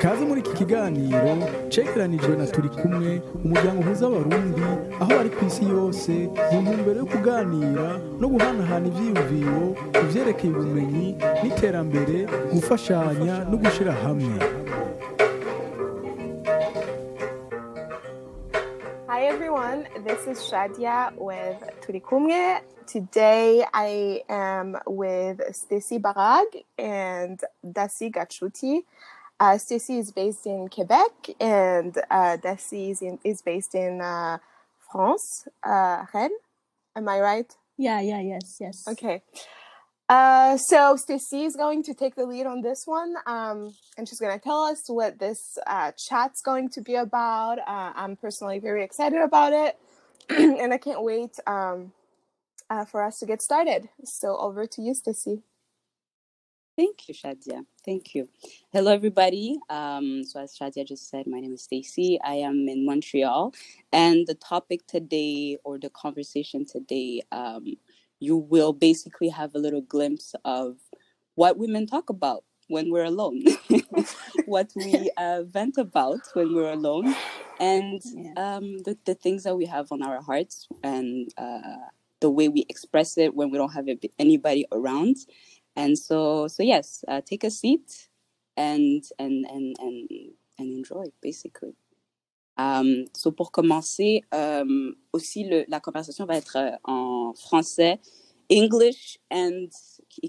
kaze muri iki kiganiro cegeranijwe na turi kumwe umuryango uhuza abarundi aho bari ku isi yose mu ntumbero yo kuganira no guhanahana ivyiyumviro ku vyerekeye ubumenyi n'iterambere gufashanya no gushira hamwe Hi everyone, this is Shadia with Turikumye. Today I am with Stacy Barag and Dasi Gachuti. Uh, Stecy is based in Quebec and uh, is, in, is based in uh, France, uh, Rennes. Am I right? Yeah, yeah, yes, yes. Okay. Uh, so Stecy is going to take the lead on this one, um, and she's going to tell us what this uh, chat's going to be about. Uh, I'm personally very excited about it, and I can't wait um, uh, for us to get started. So over to you, Stecy. Thank you, Chadia. Thank you. Hello, everybody. Um, so, as Chadia just said, my name is Stecy. I am in Montreal, and the topic today, or the conversation today, um, you will basically have a little glimpse of what women talk about when we're alone, what we uh, vent about when we're alone, and um, the, the things that we have on our hearts, and uh, the way we express it when we don't have anybody around. And so, so yes, uh, take a seat and and and and and enjoy, basically. Um, so pour commencer, um, aussi le, la conversation va être euh, en français, English and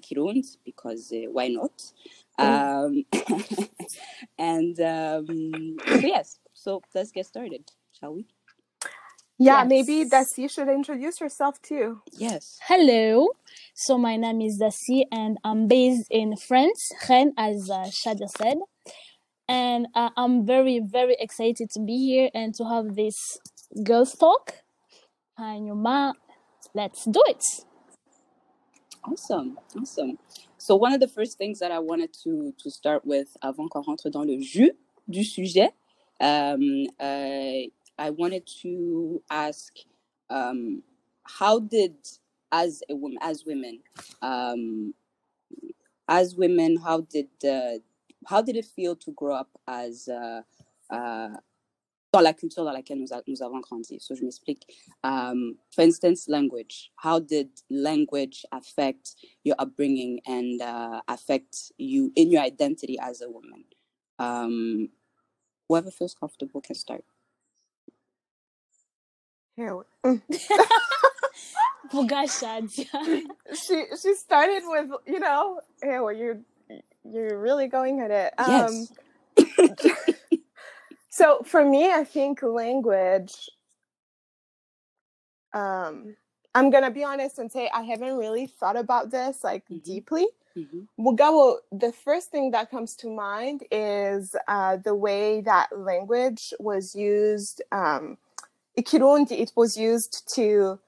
Kirundi because uh, why not? Um, and um, so yes, so let's get started, shall we? Yeah, maybe Yes. Dassy should introduce herself too. Yes. Hello. So my name is Dassy and I'm based in France, Rennes, as uh, Chadia said. And uh, I'm very, very excited to be here and to have this girls talk. And your ma, let's do it. Awesome, awesome. So one of the first things that I wanted to to start with, avant qu'on rentre dans le jus du sujet, um, uh, I wanted to ask, um, how did as a woman, as women, um, as women, how did uh, how did it feel to grow up as uh, uh, dans la culture dans laquelle nous, a- nous avons grandi. So, je m'explique. Um, for instance, language. How did language affect your upbringing and uh, affect you in your identity as a woman? Um, whoever feels comfortable can start. Here, we- Forgot Chadia. she she started with you know, hey, well, you're you're really going at it. Um, Yes. So for me, I think language. Um, I'm gonna be honest and say I haven't really thought about this like Mhm. deeply. Mhm. Mugabo, the first thing that comes to mind is uh, the way that language was used. Um, Ikirundi, it was used to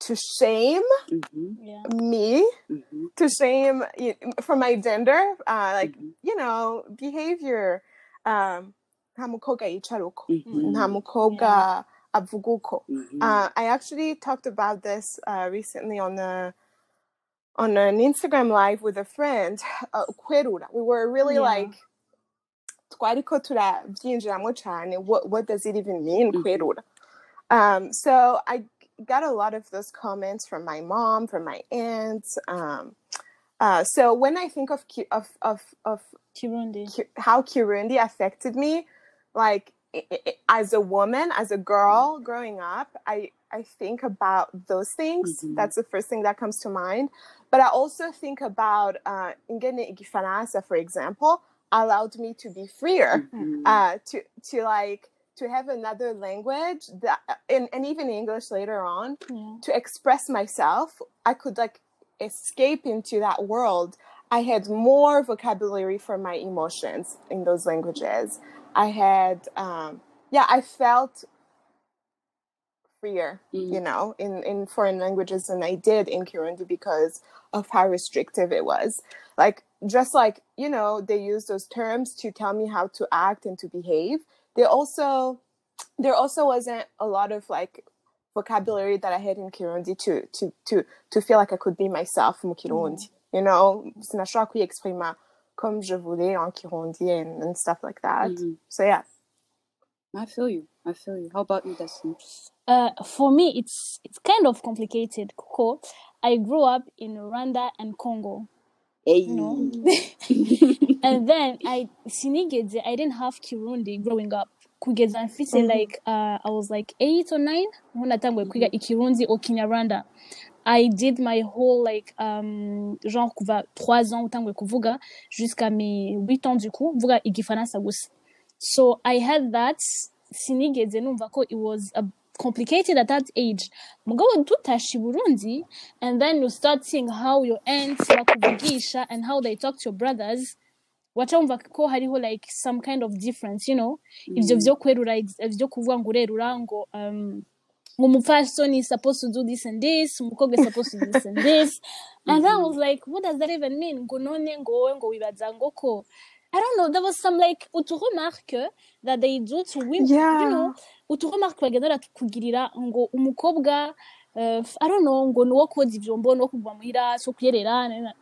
to shame Mhm. Yeah. me, Mhm. to shame y- for my gender, uh, like Mhm. you know, behavior. Um, nta mukobwa yicara uko. Mhm. nta mukobwa avuga uko. Mhm. Uh, I actually talked about this uh, recently on the on an Instagram live with a friend. Uh. We were really Yeah. like twariko turabyinjiramo cyane. What what does it even mean Mhm. kwerura? Um, so I got a lot of those comments from my mom, from my aunts. Um, uh, so when I think of of of of Kirundi. How Kirundi affected me, like as a woman, as a girl growing up, I I think about those things. Mhm. That's the first thing that comes to mind. But I also think about uh, Igifaransa, for example, allowed me to be freer, Mhm. uh, to to like to have another language that, and, and even English later on, Yeah. to express myself. I could like escape into that world. I had more vocabulary for my emotions in those languages. I had, um, yeah, I felt freer, you Mhm. know, in, in foreign languages than I did in Kirundi because of how restrictive it was. Like, just like, you know, they use those terms to tell me how to act and to behave. They also, there also wasn't a lot of like vocabulary that I had in Kirundi to to to to feel like I could be myself mu Kirundi. You know, sinashobora kwiyexprima comme je voulais en Kirundi and, and stuff like that. Mhm. So yeah. I feel you. I feel you. How about you, Destiny? Uh, for me, it's it's kind of complicated. Kuko, I grew up in Rwanda and Congo, Hey. know, and then I sinigeze I didn't have Kirundi growing up. Kugeza mfise Mhm. like uh, I was like eight or nine when natanguye kwiga Ikirundi or Kinyarwanda. I did my whole like um genre kuva 3 ans utanguye kuvuga jusqu'à mes 8 ans du coup mvuga igifaransa gusa. So I had that sinigeze numva ko it was a complicated at that age. Mugabo tutashe i Burundi and then you start seeing how your aunts bakuvugisha and how they talk to your brothers. waca wumva ko hariho like some kind of difference you know? Ivyo vyo kwerura ex- vyo kuvuga ngo urerura ngo um, ngo umupfasoni is supposed to do this and this umukobwa is supposed to do this and this. And then I was like what does that even mean? Ngo none ngo wowe ngo wibaza ngo ko I don't know there was some like utu remarque that they do to women Yeah. you know utu remarque bagenda barakugirira ngo umukobwa uh, I don't know ngo nuwo koza ivyombo no kuva muhira so kuyerera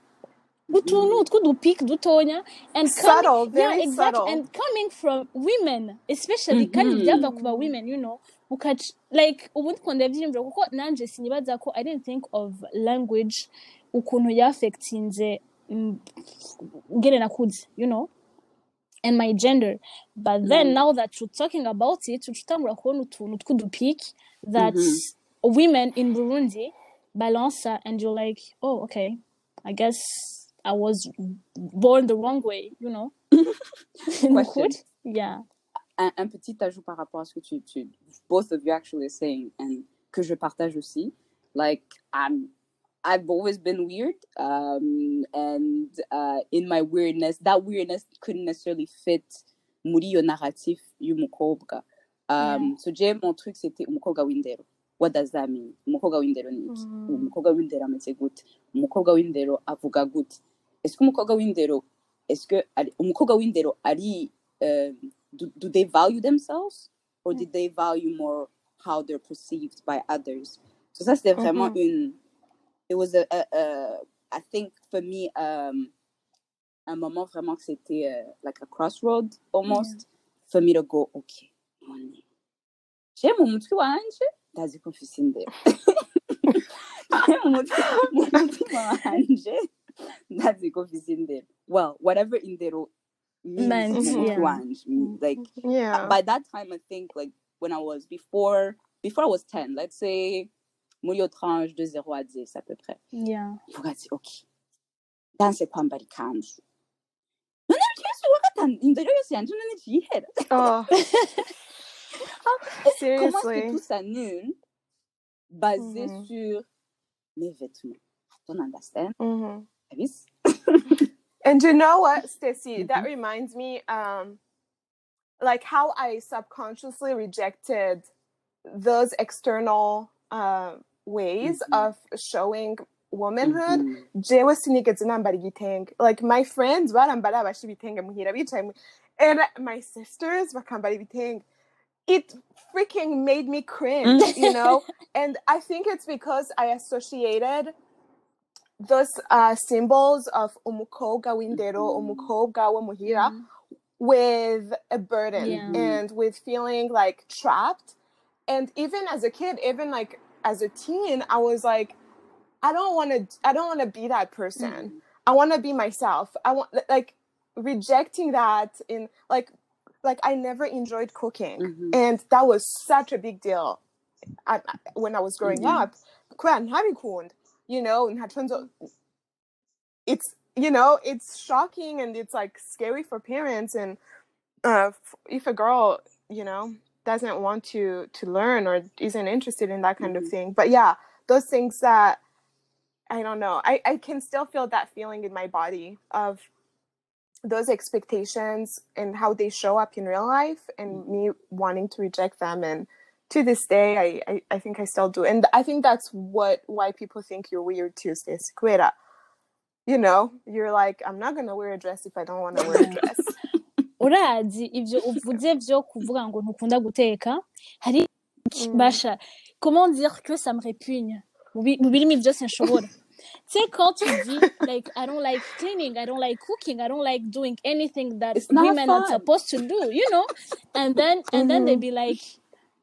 utuntu tw'udupik dutonya and Subtle, yeah, exactly, subtle. and coming from women especially kandi Mhm. byava kuba women you know ukac like ubundi kunda byiyumvira kuko nanje sinibaza ko i didn't think of language ukuntu yaffectinze mm, ngene nakuze you know and my gender but then Mm. now that you're talking about it ucutangura kubona utuntu tw'udupik that Mhm. women in burundi balance and you're like oh okay i guess i was born the wrong way you know Question. Good? yeah un, un petit ajout par rapport à ce que tu, tu both of you actually saying and que je partage aussi. Like I'm I've always been weird. Um and uh in my weirdness, that weirdness couldn't necessarily fit muri yo narratif y'umukobwa. Um so je mon truc c'était umukobwa w'indero. What does that mean? Umukobwa w'indero ni iki? Mm. Umukobwa w'indero ameze gute? Umukobwa w'indero avuga gute? Est-ce que umukobwa w'indero est-ce que umukobwa w'indero ari um, do, do they value themselves or did they value more how they're perceived by others so ça c'était vraiment Mhm. une it was a, a, a I think for me um un moment vraiment que c'était uh, like a crossroad almost for me to go okay none je mu mutwe wanje ndazi ko mfise indero mu mutima wanje ndazi ko mfise indero well whatever indero means mu mutwe yeah. wanje like Yeah. by that time, I think like when I was before before I was ten, let's say muri iyo tranche de 0 à 10 à peu près. yeah ati okay, danse kwambara ikanzu. None byose wa gatanu indero yose yanje none cihera. Oh, Comment est-ce que tout s'annule basé Mhm. sur mes vêtements? Don't understand? Mhm. Yes. And you know what, Stecy? That Mhm. reminds me, um, like how I subconsciously rejected those external uh, ways Mhm. of showing womanhood. Mhm. jewe sinigeze nambara igitenge like my friends barambara abasha ibitenge muhira bicaye and my sisters bakambara ibitenge it freaking made me cringe you know and i think it's because i associated those uh, symbols of umukobwa w'indero Mhm. umukobwa wo muhira with a burden Yeah. and with feeling like trapped and even as a kid even like as a teen i was like i don't want to i don't want to be that person Mhm. i want to be myself i want like rejecting that in like like i never enjoyed cooking Mhm. and that was such a big deal at, when i was growing Mhm. up kubera ntabikunda you know ntaconzo it's you know it's shocking and it's like scary for parents and uh, if a girl you know doesn't want to to learn or isn't interested in that kind Mhm. of thing but yeah those things that i don't know I, I can still feel that feeling in my body of those expectations and how they show up in real life and me wanting to reject them and to this day I, I, I think I still do. And I think that's what why people think you're weird too, Quera. You know, you're like, I'm not gonna wear a dress if I don't want to wear a dress. Urazi ivyo uvuze vyo kuvuga ngo ntukunda guteka hari Mm. basha? Comment dire que ça me répugne? Mu bi- mu birimi byose nshobora Tu sais, quand tu dis, like, I don't like cleaning, I don't like cooking, I don't like doing anything that It's women are supposed to do, you know? And then, and then they be like,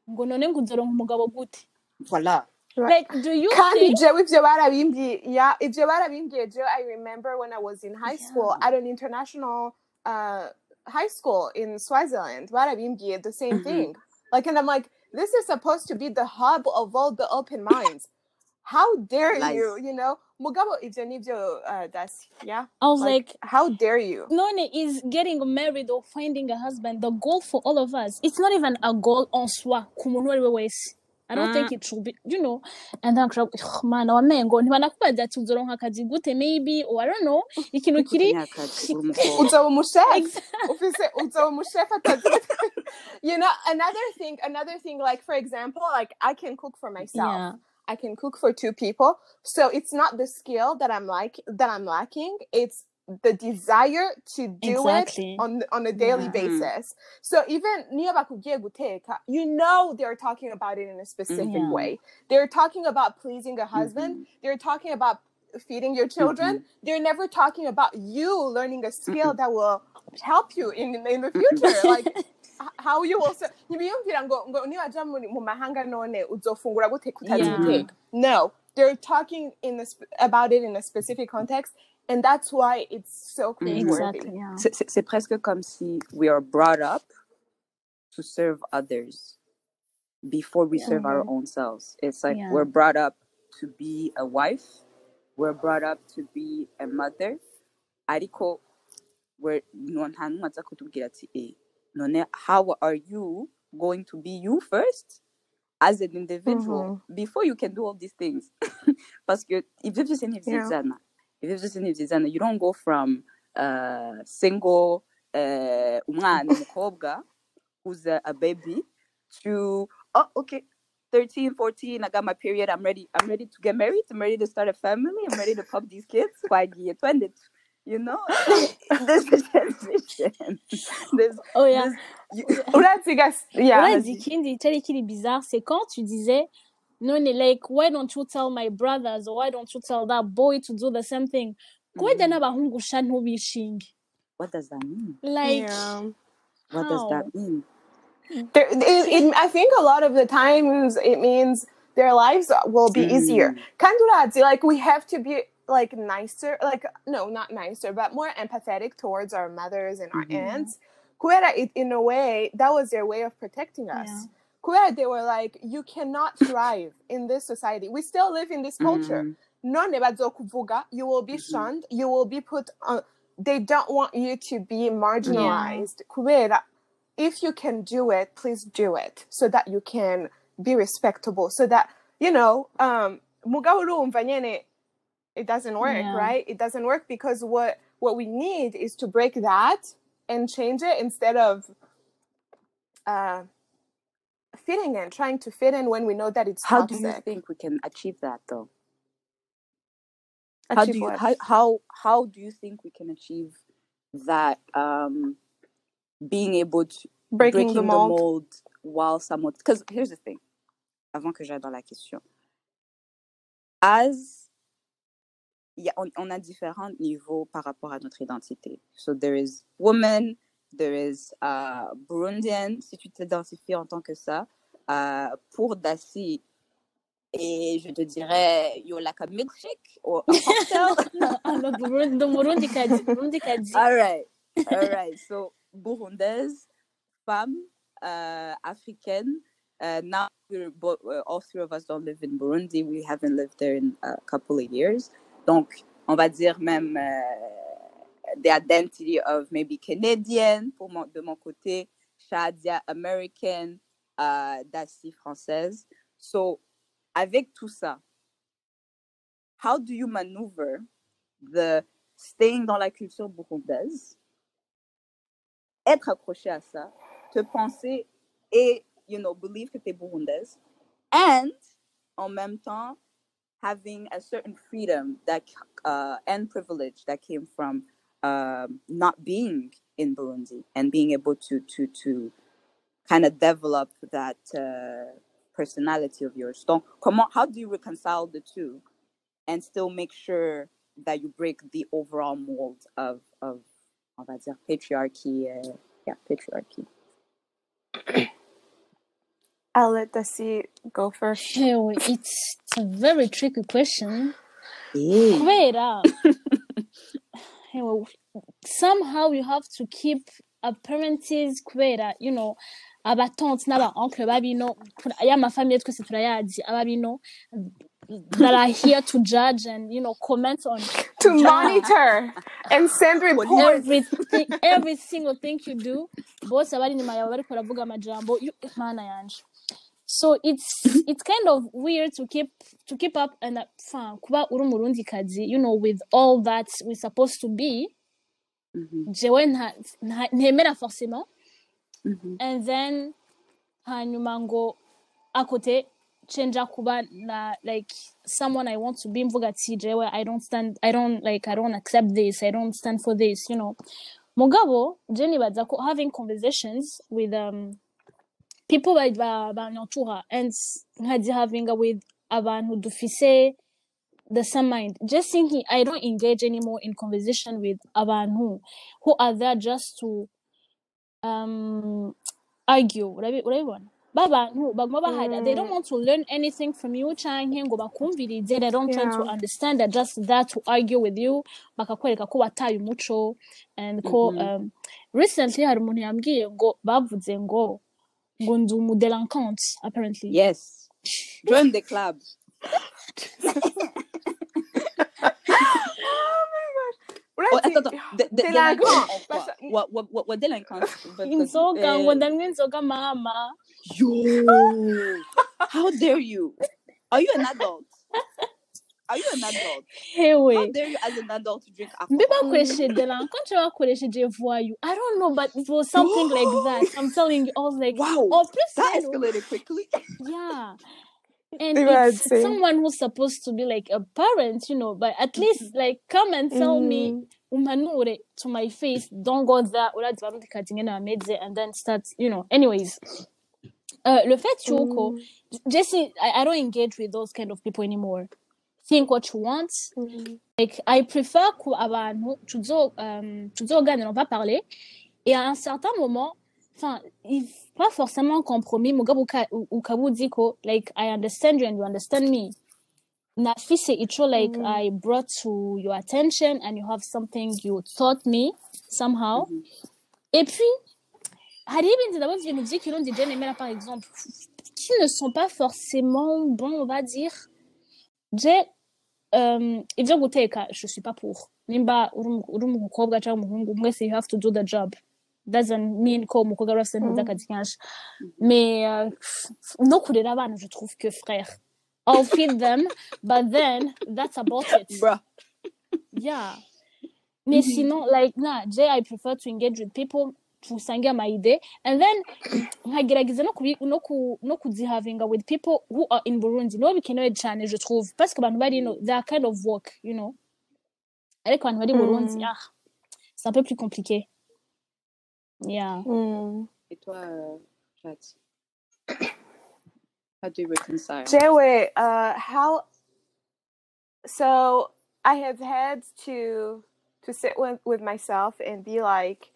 ngo none ngo uzoronka umugabo gute? Voilà. Like, do you kandi think? barabimbwiye yeah, barabimbwiye jewe i remember when i was in high school at an international uh, high school in swaziland barabimbwiye the same Mhm. thing like and i'm like this is supposed to be the hub of all the open minds how dare Lies. you you know mugabo ivyo nivyo uh, that's yeah I was like, like, how dare you None is getting married or finding a husband. The goal for all of us, it's not even a goal en soi. Ku muntu uwo ari we wese. I don't think it should be, you know. And then I'm like, mana wamengo ntibanakubaza ati uzoronka akazi gute maybe or I don't know. Ikintu kiri Kunyaka ati, uri umukobwa. uzoba umuchef Exactly. ufise atazi you know another thing another thing like for example like i can cook for myself Yeah. I can cook for two people. So it's not the skill that I'm like that I'm lacking. It's the desire to do Exactly. it on on a daily Yeah. Mm-hmm. basis. So even niyo bakubwiye you know they're talking about it in a specific Yeah. way. They're talking about pleasing a husband. Mm-hmm. They're talking about feeding your children. They're never talking about you learning a skill that will help you in in the future. like how you will se- ntibiyumvira ngo ngo niwaja mu mahanga none uzofungura gute kutazi Yeah. guteka no they're talking in a sp- about it in a specific context and that's why it's so mm-hmm. cringeworthy Exactly. Yeah. C'est- C'est c'est presque comme si we are brought up to serve others before we serve our mm-hmm. own selves. It's like Yeah. we're brought up to be a wife, we're brought up to be a mother. Ariko, we're no nta n'umwe aza kutubwira ati eh, how are you going to be you first as an individual mm-hmm. before you can do all these things? Parce que ibyo byose ni Yeah. ibyizana. Ni ibyizana. You don't go from uh, single uh, umwana umukobwa who's a, a baby to oh okay 13 14 i got my period i'm ready i'm ready to get married i'm ready to start a family i'm ready to pop these kids. Twagiye twende you know? There's a transition. There's, Oh yeah. there's you, urazi gas yeah cyari kiri bizarre c'est quand? Tu disais none like why don't you tell my brothers or why don't you tell that boy to do the same thing kubera mm. n'abahungu sha ntubishinge what does that mean like yeah. what does that mean There, it, it, I think a lot of the times it means their lives will be easier. Mm. Kandurazi, like we have to be like nicer, like no, not nicer, but more empathetic towards our mothers and our mm-hmm. aunts. Kuera, it, in a way, that was their way of protecting us. Yeah. Kuera, they were like, you cannot thrive in this society. We still live in this culture. Bazokuvuga, you will be shunned, you will be put on. They don't want you to be marginalized. Kuera, if you can do it, please do it so that you can be respectable. So that, you know, um, it doesn't work, Yeah. right? It doesn't work because what what we need is to break that and change it instead of uh, fitting in, trying to fit in when we know that it's how do you think we can achieve that though how do you what? how, how how do you think we can achieve that um being able to breaking, the mold? while someone because here's the thing avant que j'aille dans la question as yeah, on, on a différents niveaux par rapport à notre identité so there is woman there is uh, Burundian si tu t'identifies en tant que ça uh, pour Dassi et je te dirais you like a milkshake or a cocktail no Burundi All right. All right. So, Burundaise, femme, uh, Africaine. Uh, now, we're bo- uh, all three of us don't live in Burundi. We haven't lived there in a couple of years. Donc, on va dire même uh, the identity of maybe Canadian pour mon, de mon côté, Chadia American, uh, Dassy française. So, avec tout ça, how do you maneuver the staying dans la culture burundaise, être accroché à ça, te penser et, you know, believe que tu es burundaise, and en même temps having a certain freedom that uh, and privilege that came from um, not being in Burundi and being able to to to kind of develop that uh, personality of yours. Don't come on. how do you reconcile the two? and still make sure that you break the overall mold of of on va dire patriarchy uh, yeah patriarchy I'll let Dassy go first. Ew, it's, it's a very tricky question. yeah. Kubera Ew, somehow you have to keep appearances kubera you know abatonsi n'aba oncle babino ya mafamiye twese turayazi ababino that are here to judge and you know comment on To judge monitor and send reports. everything every single thing you do bose abari inyuma yawe bariko baravuga amajambo. You- mana yanje so it's it's kind of weird to keep to keep up and uh, fa kuba uri umurundi kazi you know with all that we're supposed to be Mhm, jewe ntemera forcément. Mhm. and then hanyuma ngo akote cenja kuba na like someone i want to be mvuga ati jewe i don't stand i don't like i don't accept this i don't stand for this you know. Mugabo je nibaza ko having conversations with um people ba- ba- banyantura and nkazi having with abantu dufise the same mind. Just thinking i don't engage anymore in conversation with abantu who are there just to um argue. Urabi- urabibona babantu baguma bahari they don't want to learn anything from you. Canke ngo bakumvirize they don't try to understand. They're just there to argue with you. Bakakwereka ko wataye umuco and ko Mhm. um, recently hari umuntu yambwiye ngo bavuze ngo ngo ndi umudelinquante apparently yes join the club oh Right? attends, attends. De- de- Délinquant. délinquant en quoi Parce- what, what, what, what délinquant Because, inzoga ngo eh, ndanywa inzoga mama yo how dare you are you an adult are you an adult? Hewe how dare you as an adult to drink alcohol? Bakoresheje delinquant cyangwa bakoresheje voyou i don't know but it was something like that. I'm telling you i was like wow. oh plus that you escalated quickly. Yeah. And it's someone who's supposed to be like a parent you know but at least like come and tell me Mm. umpanure to my face. Don't go there. Urazi barundi kazi ngene bameze and then start you know. Anyways uh, le fait yuko Mm. jesse I, i don't engage with those kind of people anymore think what you want. Mm. like i prefer ku abantu tuzo um, tuzoganira on va parler. Et à un certain moment enfin il pas forcément compromis. Mugabo uka- u- ukaba uzi ko like i understand you and you understand me. Nafise ico like Mm. i brought to your attention and you have something you taught me somehow. Et puis hariho ibindi ndabona ibintu vy'ikirundi je nemera par exemple. Qui ne sont pas forcément bons on va dire. Je um, ivyo guteka suis pas pour. Nimba uri umu- uri umukobwa cyangwa umuhungu mwese you have to do the job. Doesn't mean ko umukobwa wese ntuzi akazi kenshi. Mais uh, no kurera abana je trouve que frère. I'll feed them but then that's about it. Bruh. Yeah. Mais sinon like nah je i prefer to engage with people tusange amaide and then nkagerageza no kubi- no ku- no kuzihavinga with people who are in burundi nibo bikenewe cyane je trouve parce que abantu bari ino they are kind of work you know ariko abantu bari i burundi Mm. ah, c'est un peu plus compliqué yeah Mm. et toi euh, Chat how do you reconcile Jewe, uh, how? So I have had to to sit with with myself and be like,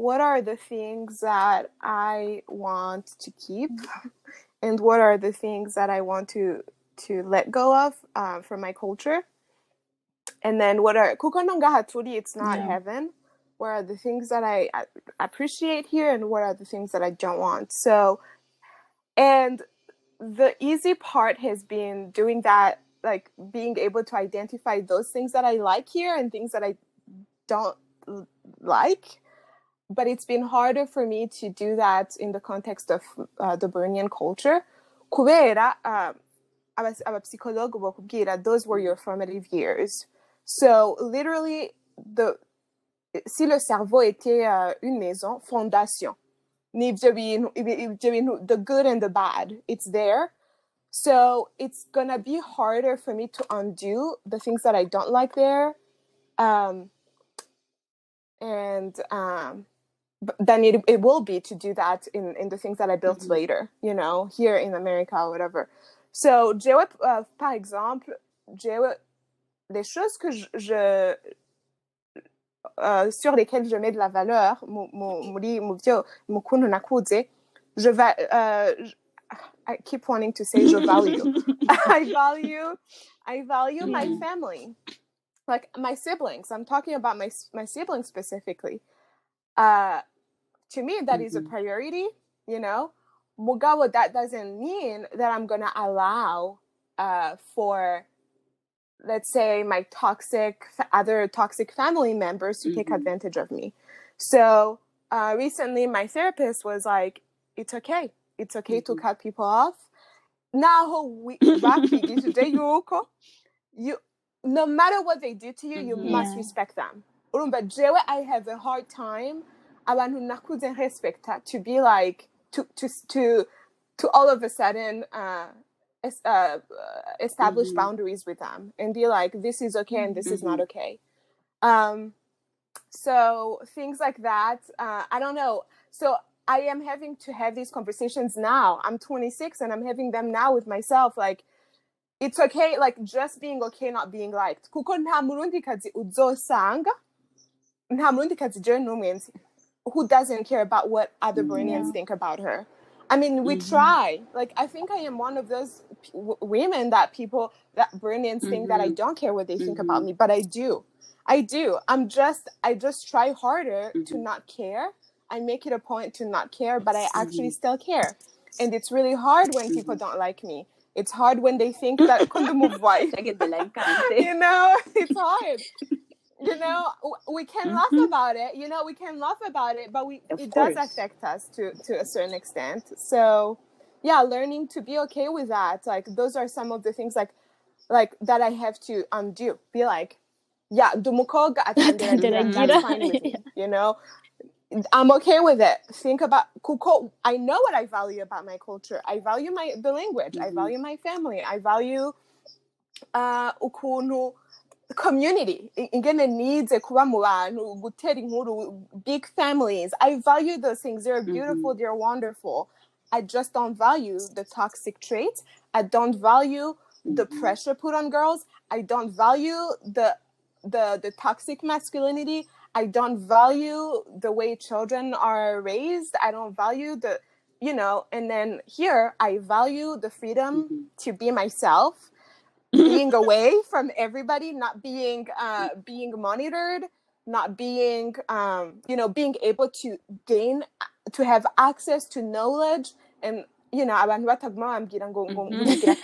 what are the things that I want to keep, and what are the things that I want to to let go of uh, from my culture, and then what are no it's not Yeah. heaven. What are the things that I, I appreciate here, and what are the things that I don't want? So, and the easy part has been doing that like being able to identify those things that i like here and things that i don't like but it's been harder for me to do that in the context of uh, the burundian culture. Kubera uh, abas- abapsychologue bakubwira those were your formative years. So literally the si le cerveau était euh, une maison fondation. The good and the bad it's there. So it's gonna be harder for me to undo the things that i don't like there. Um and um than it, it will be to do that in in the things that i built Mhm. later you know here in america or whatever so jewe uh, par exemple jewe des choses que je, je euh, sur lesquelles je mets de la valeur mu- mu- muri mu byo mu kuntu nakuze je va uh, j- I keep wanting to say je value I value I value my Mhm. family like my siblings I'm talking about my my siblings specifically uh to me that is a Mhm. priority you know mugabo that doesn't mean that I'm gonna allow uh for let's say my toxic other toxic family members to take Mhm. advantage of me so uh, recently my therapist was like it's okay it's okay to Mhm. cut people off now we bakigishije yuko you no matter what they do to you you Mhm. must respect them urumva i have a hard time abantu nakuze respecta to be like to to to to all of a sudden uh, es- uh, uh, establish Mhm. boundaries with them and be like this is okay and this is not Mhm. okay um so things like that uh, i don't know so i am having to have these conversations now i'm 26 and i'm having them now with myself like it's okay like just being okay not being liked kuko nta murundikazi uzosanga nta murundikazi jewe n'umwe nzi who doesn't care about what other Burundians Yeah. think about her I mean, we Mhm. try. Like, I think I am one of those p- women that people, that Burundians think that I Mhm. don't care what they think about Mhm. me, but I do. I do. I'm just, I just try harder to Mhm. not care. I make it a point to not care, but I actually still care. And it's really hard when people don't like me. It's hard when they think that kundum white. The line you know, it's hard. You know, we can laugh Mhm. about it. You know, we can laugh about it, but we Of it does affect us to to a certain extent. So, yeah, learning to be okay with that. Like those are some of the things like like that I have to undo. Be like, yeah, dumukoga atandera Atandera gira, gira. that's fine with me. You know, I'm okay with it. Think about kuko. I know what I value about my culture. I value my the language. I Mhm. value my family. I value uh, ukuntu community. Ingene needs kuba mu bantu gutera inkuru big families. I value those things. They're beautiful. They're wonderful. I just don't value the toxic traits. I don't value the Mhm. pressure put on girls. I don't value the the the toxic masculinity. I don't value the way children are raised. I don't value the you know and then here i value the freedom Mhm. to be myself being away from everybody not being uh being monitored not being um you know being able to gain to have access to knowledge and you know abantu bataguma bambwira ngo ngo Mhm. ngurigira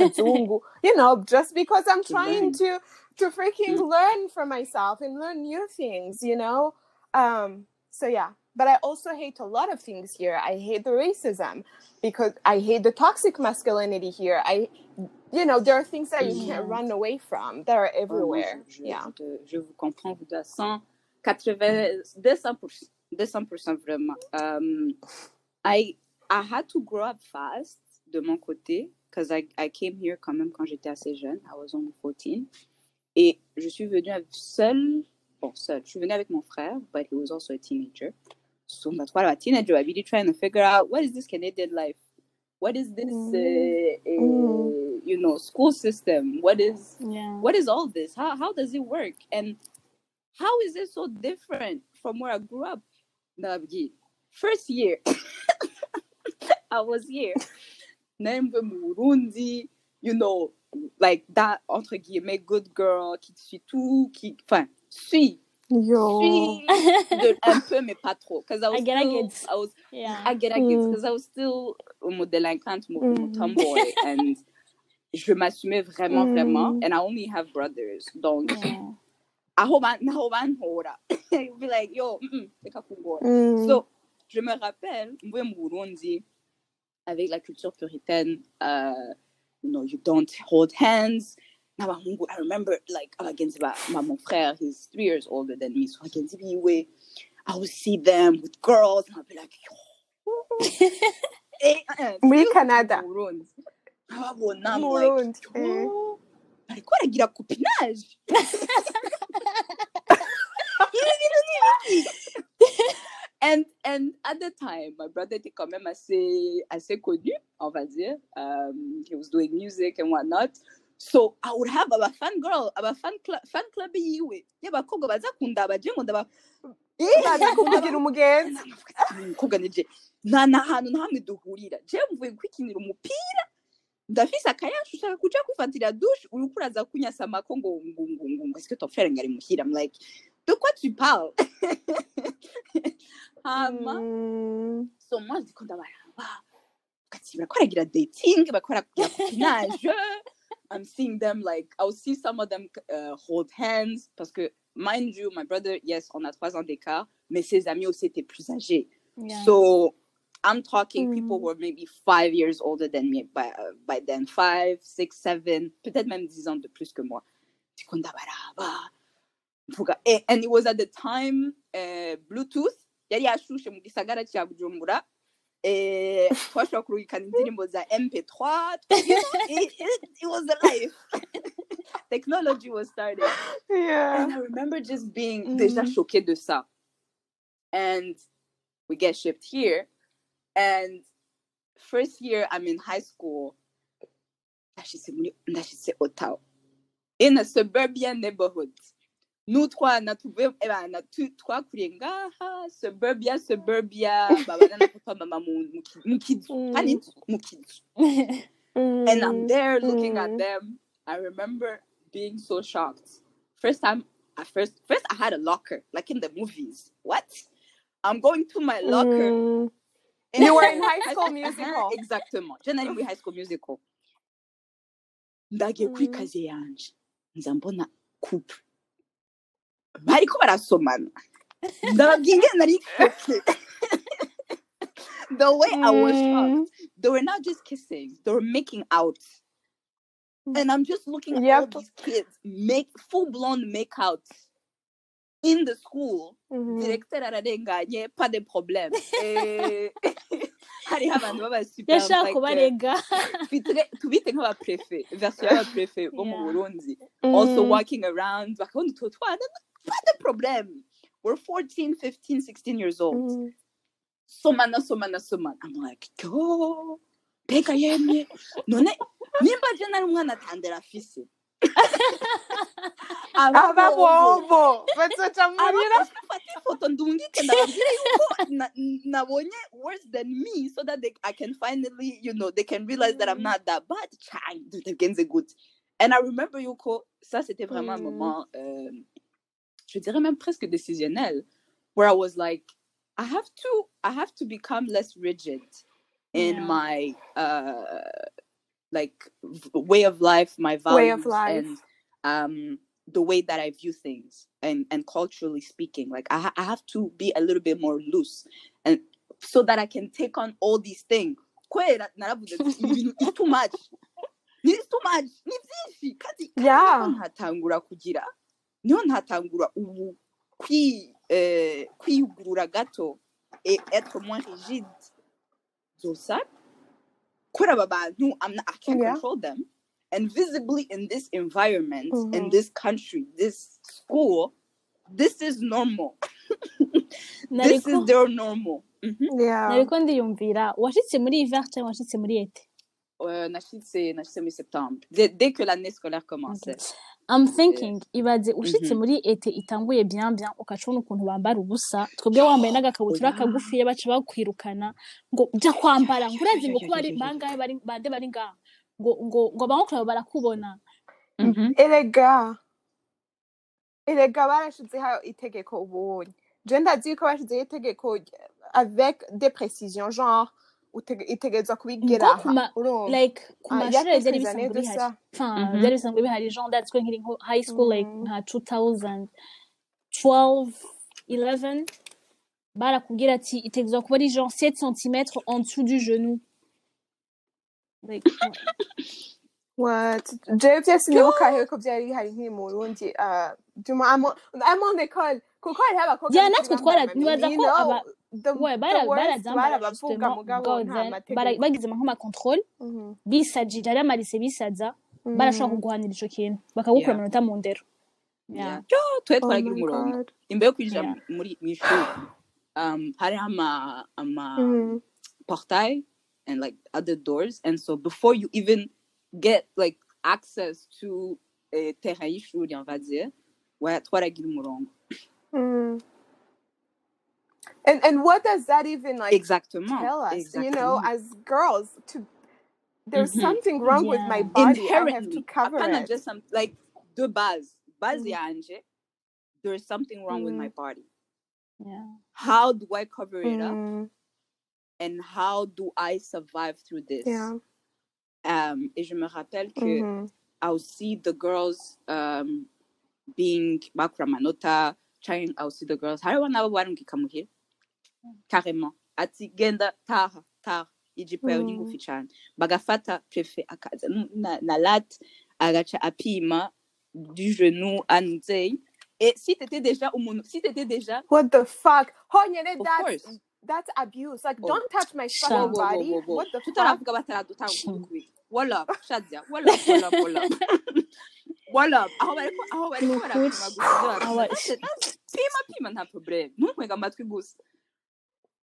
you know just because i'm trying to to freaking Mm. learn for myself and learn new things you know um so yeah but i also hate a lot of things here i hate the racism because i hate the toxic masculinity here i you know there are things that you can't run away from that are moi, everywhere je, je, yeah je je vous comprends vous à 180, 200%, 200% vraiment. Um, I, I had to grow up fast de mon côté because I, I came here quand même quand j'étais assez jeune. I was only 14. Et je suis venue seule, bon, seule, je suis venue avec mon frère, but he was also a teenager. So, that's why a teenager, I really trying to figure out what is this Canadian life? What is this, uh, uh, Mm. you know, school system? What is Yeah. what is all this? How how does it work? And how is it so different from where I grew up? Nabgi. First year, I was here. Nembe Murundi, you know, like that entre guillemets good girl qui te suit tout, qui, enfin, suis, yo de, un peu mais pas trop, because I was I get, still, get. I was Yeah. I get, I get, Mm. because I was still um, délinquante, mon, mon Mhm. tomboy, and je m'assumais vraiment, Mm. vraiment, and I only have brothers, donc, Yeah. be like, yo, mm, mm, c'est kakungora. Mm. So, je me rappelle, moi, au Burundi, avec la culture puritaine, uh, you know, you don't hold hands. Now, I remember, like, against my, my mon frère, he's three years older than me, so we, I would see them with girls, and I'd be like. Eh, uh, Muri Canada. Burundi. Nkababona, I'm like, Murundi, yo, bariko baragira copinage. and and at the time, my brother était quand même assez assez connu, on va dire. Um, he was doing music and whatnot. So i would have aba fan girl aba fan club, fan club yiwe y'abakobwa baza kundaba je ngo ndaba baza kukugira umugenzi. Umukobwa nije nta na hantu na hamwe duhurira. Je mvuye kwikinira umupira? Ndafise akayashu ushaka kuja kwifatira douche uriko uraza kunyasamako ngo ngo ngo ngo ngo que ton frère ngari muhira i'm like de quoi tu parles? Hama. Mm. so moi ndiko ndabaraba. Ati barako baragira dating barako baragira cousinage i'm seeing them like i'll see some of them uh, hold hands parce que mind you my brother yes on a trois ans d'écart mais ses amis aussi étaient plus âgés. Yeah. so i'm talking people Mm. who were maybe five years older than me by, uh, by then five six seven peut-être même dix ans de plus que moi. Ndiko ndabaraba mvuga and it was at the time uh, bluetooth eh, twashobora kurungikana indirimbo za mp3 it, it, it was the life technology was starting Yeah. and I remember just being déjà Mhm. choquée de ça. And we get shipped here. And first year I'm in high school. ndashitse muri- ndashitse In a suburban neighborhood. Nous twana tuvuye ebana twakuriye ngaha suburbia suburbia babana na papa mama mu mu ki- mu kizu Mm. kandi mu kizu and I'm Mm. there looking at Mm. them. I remember being so shocked. First time, at first, first I had a locker, like in the movies. What? I'm going to my locker. Mm. and- You were in High School Musical. Exactement. Generally, we high school musical. ndagiye kuri Mm. kazi yanje nza mbona couple bariko barasomana. Ndababwiye ingene nari the way i was shocked they were not just kissing they were making out. And i'm just looking at all these kids make full-blown make out in the school. Mhm. directeur ararenganye pas de problème. Eh, hariho abantu baba super yashaka like, kubarega twitire- tubite nk'abaprefe version y'abaprefe bo mu burundi. Also Mm. walking around bakabona utwo twana pas de problème we're 14 15 16 years old. Mm. somana somana somana i'm like yo mbega yemwe none nimba je nari umwana atandera afise aba bombo. bazoca muhira abafata ifoto ndungike ndababwire yuko. Nabonye worse than me so that they, i can finally you know they can realize that i'm not that bad. Chai, bitagenze good. And i remember yuko ça c'était vraiment un Mm. moment euh, je dirais même presque décisionnel where i was like i have to i have to become less rigid in Yeah. my uh like way of life my values Way of life. and um the way that i view things and and culturally speaking like I, ha- I have to be a little bit more loose and so that i can take on all these things Kwera, naravuze ati, "Ibi bintu is too much it's too much ni byinshi kandi kandi Yeah. Niho ntatangura ubu kwi eh, kwiyugurura gato et être moins rigide. Zosa kuri aba bantu I'm not, I can't control them. And visibly in this environment in Mhm. this country this school this is normal. This is their normal. Mhm. Yeah. nariko ndiyumvira washitse muri hiver cyangwa washitse muri ete? Euh, nashitse nashitse muri septembre. Dès, dès que l'année scolaire commençait I'm thinking ibaze ushitse Mhm. muri ete itanguye bien bien ukacubona ukuntu bambara ubusa twebwe wambaye n'agakabutura Oya. kagufiya baca bakwirukana ngo jya kwambara ngo urazi ngo ko bari bangahe bari bande bari ngaha ngo ngo ngo abanyokuru bawe barakubona Mhm. erega erega barashizeho itegeko ubunye je ndazi yuko bashizeho itegeko avec des précisions genre itegerezwa urumva like ku mashuri byari bisanzwe bihari enfin byari bisanzwe bihari genre ndatswe nkiri nko high school like Mhm. nka 2012 11 barakubwira ati itegerezwa kuba ari genre 7 cm en dessous du genou. Like What? jewe vyose nibuka yuko vyari bihari nkiri mu burundi amo l'école kuko hariho abakobwa natwe twara- nibaza ko you know, aba- the- ouais the bara worst barazambara barabavuga justement mugabo go nta then. bara- mategeko bagize nk'ama control bisajije ari amarise bisaza barashobora kuguhanira ico kintu bakagukura Yeah. amanota mu ndero Yeah. yeah. Yo, twe twaragira my umurongo God. imbere yo kwinjira Yeah. muri mu ishuri um, hariho ama ama Mhm. portail and like other doors. And so before you even get like access to eh, terrain y'ishuri on va dire ouais twaragira umurongo. And and what does that even like exactement tell us? You know, as girls, to there's Mhm. something wrong with my Yeah. body. I have to inherently cover apana it. just some like de base base Mm. yanje there's something wrong with my body Yeah. how do I cover it up Mm. and how do I survive through this Yeah. um et je me rappelle que Mhm. I'll see the girls um being bakura amanota trying I'll see the girls hariho n'abo barungika muhira carrément. Ati genda taha taha ijipo yawe ni Mm. ngufi cyane bagafata prefe akaza nu- na, na lat agaca apima du genou à nzei et si t'étais déjà umuntu si t'étais déjà What the fuck? Honyene, of that's course. that's abuse. Like, oh don't touch my whoa Sha. fucking whoa whoa body. whoa whoa What the fuck? tutaravuga bataradutanga kudukubita wallop Chadia wallop wallop wallop wallop aho bariko aho bariko Ni ukuri. barapima gusa ibyo bapima Aba- That's- that's- pima pima nta problème. Ntunkwega amatwi gusa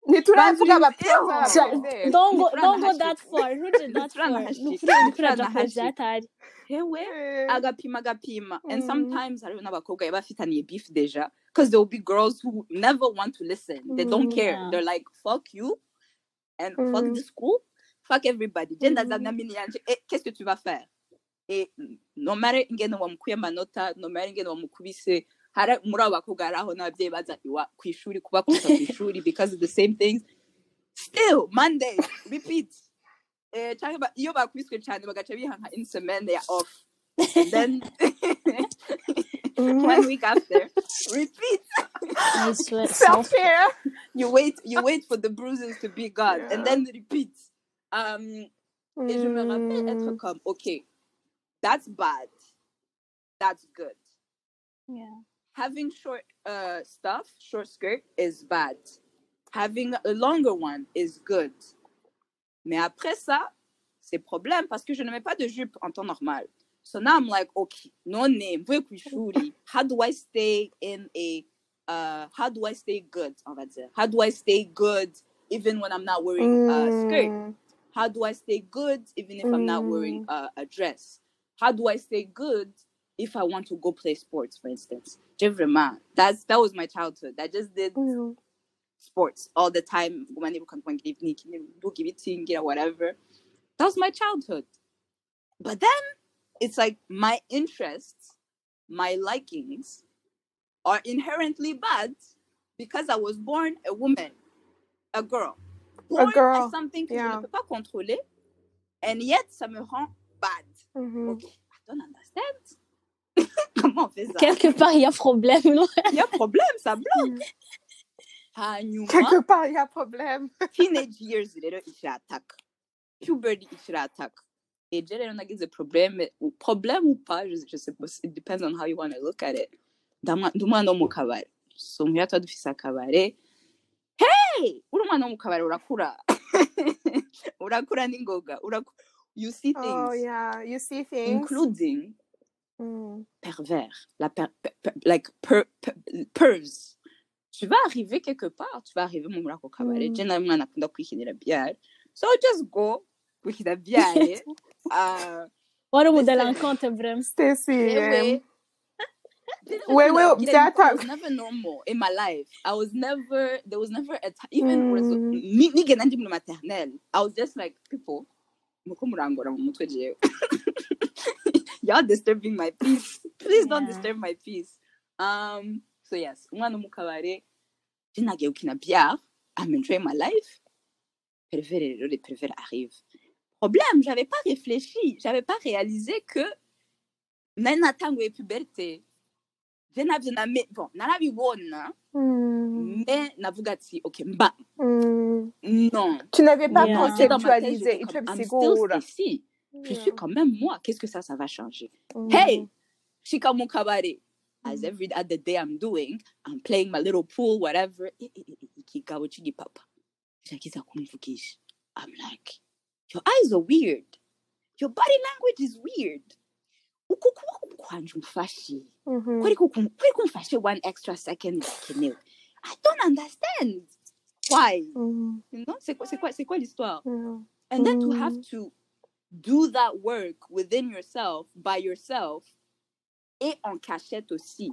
Ntituravuga banzuriza abapeva Sha- eho abapeveri. Don't go, ntiturana don't go that hashika far. Ntujye that ntiturana far. hashika Nukuri uriko uraja ntiturana kure hashika vyatari. hewe Eh. agapima agapima and Mm. sometimes hariho n'abakobwa baba bafitaniye beef deja because there will be girls who never want to listen they don't Mm. care Yeah. they're like fuck you and fuck Mm. the school fuck everybody genda Mm. zana mini yanje eh, qu'est-ce que tu vas faire et no matter ingene wamukuye amanota no matter ingene wamukubise hari muri abo bakobwa hari aho n'ababyeyi baza iwa ku ishuri kubakubita ku ishuri because of the same things still monday repeat eh, canke ba- iyo bakubiswe cyane bagaca bihanka in semaine they are off and then Mhm. one week after repeat Self care. you wait you wait for the bruises to be gone Yeah. and then repeat um et je me rappelle être Mm. comme okay that's bad that's good Yeah. Having short uh stuff short skirt is bad having a longer one is good mais après ça c'est problème parce que je ne mets pas de jupe en temps normal so now i'm like okay no name how do i stay in a uh how do i stay good on va dire how do i stay good even when i'm not wearing a skirt Mm. how do I stay good even if I'm not wearing Mm. a, a dress? How do I stay good if I want to go play sports, for instance? Vraiment, that's that was my childhood. I just did Mm. sports all the time. When you can give me give it to whatever. That was my childhood. But then it's like my interests, my likings are inherently bad because I was born a woman, a girl. Born girl, as something que je ne peux pas contrôler, and yet ça me rend bad. Mhm. Okay, I don't understand. Comment on fait ça? Quelque part, il y a problème, non? Il y a problème, ça bloque. hanyuma Quelque part, il y a problème. teenage years rero ikirataka puberty ikirataka ejo rero nagize problème ou problème ou pas je, je sais pas it depends on how you want to look at it ndi umwana wo mu kabari so muhira tuba dufise akabare hey uri umwana wo mu kabari urakura urakura n'ingoga uraku- you see things Oh yeah, you see things. including Mm. pervers, la per, per- per- like per, per, pers. Tu vas arriver quelque part, tu vas arriver mu muri ako kabari. Je nawe mwana akunda kwikinira bière. So just go kwikina uh, Wari umudelinquante, vraiment. Stacy. ewe. Wait, wait, It data- was never normal in my life. I was never, there was never a time, even Mm. maternelle. I was just like, people, muko murangora mu mutwe jewe. Y'all disturbing my peace. Please don't Yeah. disturb my peace. Um, so yes, umwana wo mu kabare, je nagiye gukina bière, I'm enjoying my life. Pervers rero, les pervers arrivent. Problème, j'avais pas réfléchi, j'avais pas réalisé que nari natanguye puberté. Je navyo name, bon, narabibona, Mm. mais navuga ati, ok, mba, Mm. non. Tu n'avais pas Yeah. Conceptualisé. te I'm still. Stacy. Je suis quand même moi. Qu'est-ce que ça, ça va changer? Hey, shika mu kabare. As Mm. every other day I'm doing, I'm playing my little pool, whatever. Ikigabo chigipapa. Jakiza kumvugisha. I'm like, your eyes are weird. Your body language is weird. Mhm. Kumfashe one extra second. I don't understand. Why? Mm. You know, c'est quoi, c'est quoi, c'est quoi l'histoire? And then to have Mm. to do that work within yourself by yourself et en cachette aussi.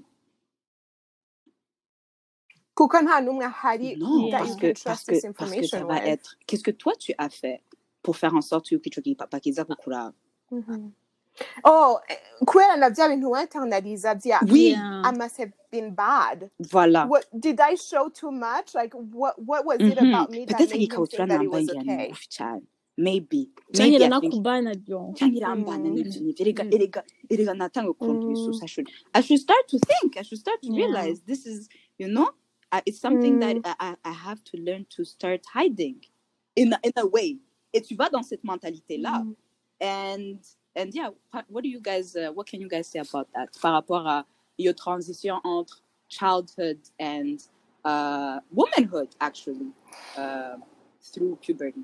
Non, parce que, parce que, parce que ça va être. Qu'est-ce que toi tu as fait pour faire en sorte yuko ico papa kiza kukura? Mhm. oh eh, kubera na bya bintu winternaliza bya Oui. I must have been bad voilà. what did I show too much? Like what what was it Mhm. about me that made him think that it was okay? Maybe. Maybe I think iranakubana byo cyangwa irambana n'ibyo n'ibyo erega erega erega natanga ukuntu. I should I should start to think I should start to Yeah. realize this is you know it's something that Mm. I, I I have to learn to start hiding in a, in a way et tu vas dans cette mentalité là Mm. and and yeah what, what do you guys uh, what can you guys say about that par rapport à your transition entre childhood and uh, womanhood actually uh, through puberty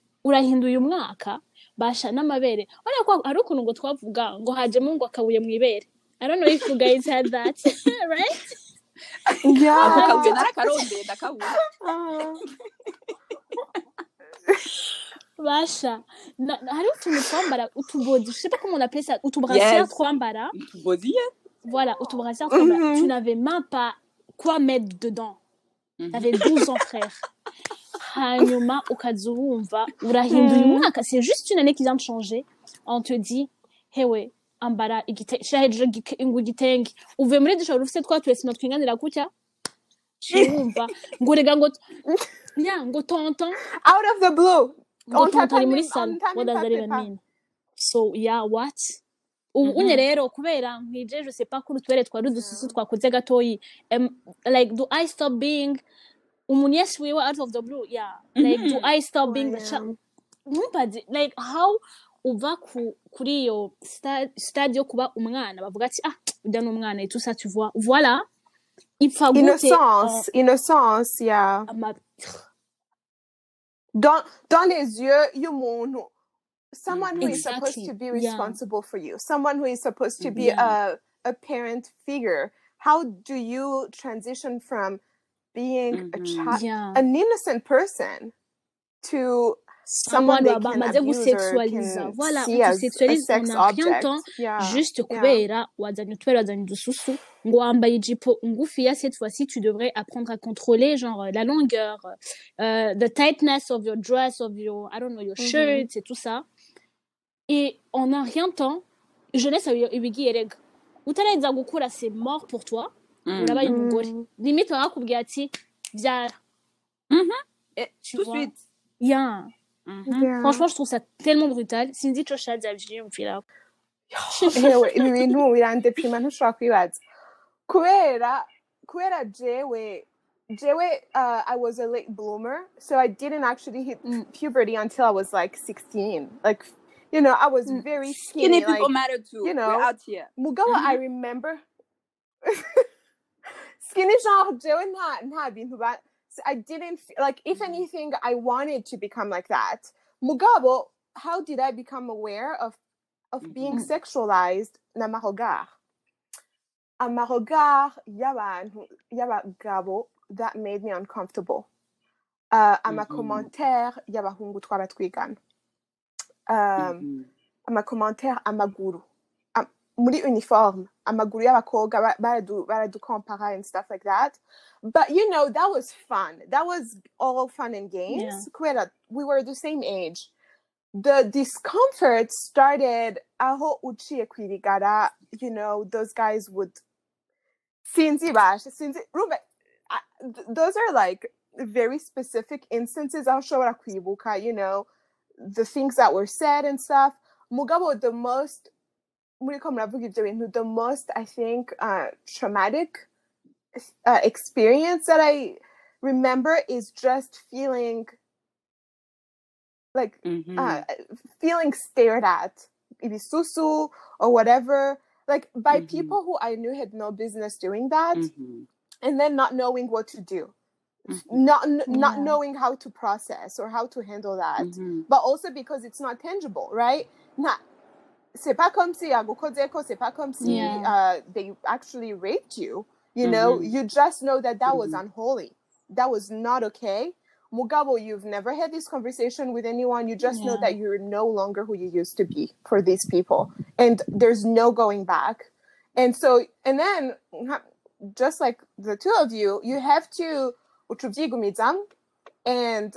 urahinduye umwaka basha n'amabere. Urabona ko hari ukuntu ngo twavuga ngo hajemo ngo akabuye mu ibere. I don't know if you guys had that right? Ako yeah kabuye narakarondeye ndakabura. Basha na, na- hari utuntu twambara utubodi je sais pas comment on appelait ça utubrassières yes. twambara. Tuboziye voilà utubrassières twambara. Tu n'avais même pas quoi mettre dedans. Mhm. t'avais 12 ans frère hanyuma ukaza urumva urahinduye Mm. umwaka c'est juste une année qui vient de changer. On te dit hewe ambara igite shira hejuru ngo igitenge uvuye muri dusha ufite twa turesima twinganira gutya wumva ngo rega ngo ya ngo tonton out of the blue. Ngo on tonton ari muri salo even paper mean so yeah what? Unye rero kubera nkwije je sais pas kuri utubere twari udususu twakoze gatoyi like do i stop being umunyesi wiwe out of the blue. Yeah. Like do Mhm. i stop being the child? Ntumbaze like how uva ku, kuri iyo sta- stade yo kuba umwana bavuga ati ah ujya n'umwana et tout ça tu vois voilà ipfa gute innocence innocence yeah. ama dans dans les yeux y'umuntu someone who is supposed to be yeah. responsible for you. Someone who is supposed to be yeah. a a parent figure. How do you transition from being a Mhm. child yeah. an innocent person to someone they can abuse or gusexualiza can voilà see as a sex a object. temps yeah. juste yeah. kubera wazanye utubere wazanye udususu ngo wambaye ijipo ngufiya cette fois-ci tu devrais apprendre à contrôler genre la longueur euh, the tightness of your dress of your I don't know your Mhm. shirt et tout ça. Et en un rien temps jeunesse ibigiye rega utaraheza gukura c'est mort pour toi? Urabaye umugore Mm. limite baba bakubwiye ati byara Mhm. Et tu tout de vois suite. yeah Mhm. yeah franchement je trouve ça tellement brutal sinzi ico shaza vyiyumvira ewe ibi bintu birandepima ntushobora kwibaza kubera kubera jewe jewe uh, i was a late bloomer so i didn't actually hit Mm. puberty until i was like 16 like you know i was Mm. very Skinny skinny people like matter too. you We're know out here. mugabo i Mhm. remember skinny genre nta nta bintu ba so i didn't like if anything i wanted to become like that. Mugabo how did i become aware of of being Mhm. sexualized n'amaregard amaregard y'abantu y'abagabo that made me uncomfortable. Uh, Mhm. amakommentaire y'abahungu twaba twigana um, Mhm. amakommentaire amaguru Am- muri uniforme. Amaguru y'abakobwa ba- baradu baradukompara and stuff like that. But you know that was fun. That was all fun and games. Yeah. we were the same age. The discomfort started aho uciye kwirigara you know those guys would sinzi bashe sinzi rumbe those are like very specific instances aho ushobora kwibuka you know the things that were said and stuff. Mugabo the most muriko muravuga ibyo bintu the most i think uh, traumatic uh, experience that i remember is just feeling like Mhm. uh, feeling stared at ibisusu or whatever like by Mhm. people who i knew had no business doing that Mhm. and then not knowing what to do Mhm. not n- not knowing how to process or how to handle that Mhm. but also because it's not tangible right not c'est pas comme si agukozeko c'est pas comme si Yeah. uh, they actually raped you you know? Mhm. you just know that that was Mhm. unholy. That was not okay. Mugabo you've never had this conversation with anyone. You just know that you're no longer who you used to be for these people. And there's no going back. And so and then just like the two of you you have to uchubyigumizam and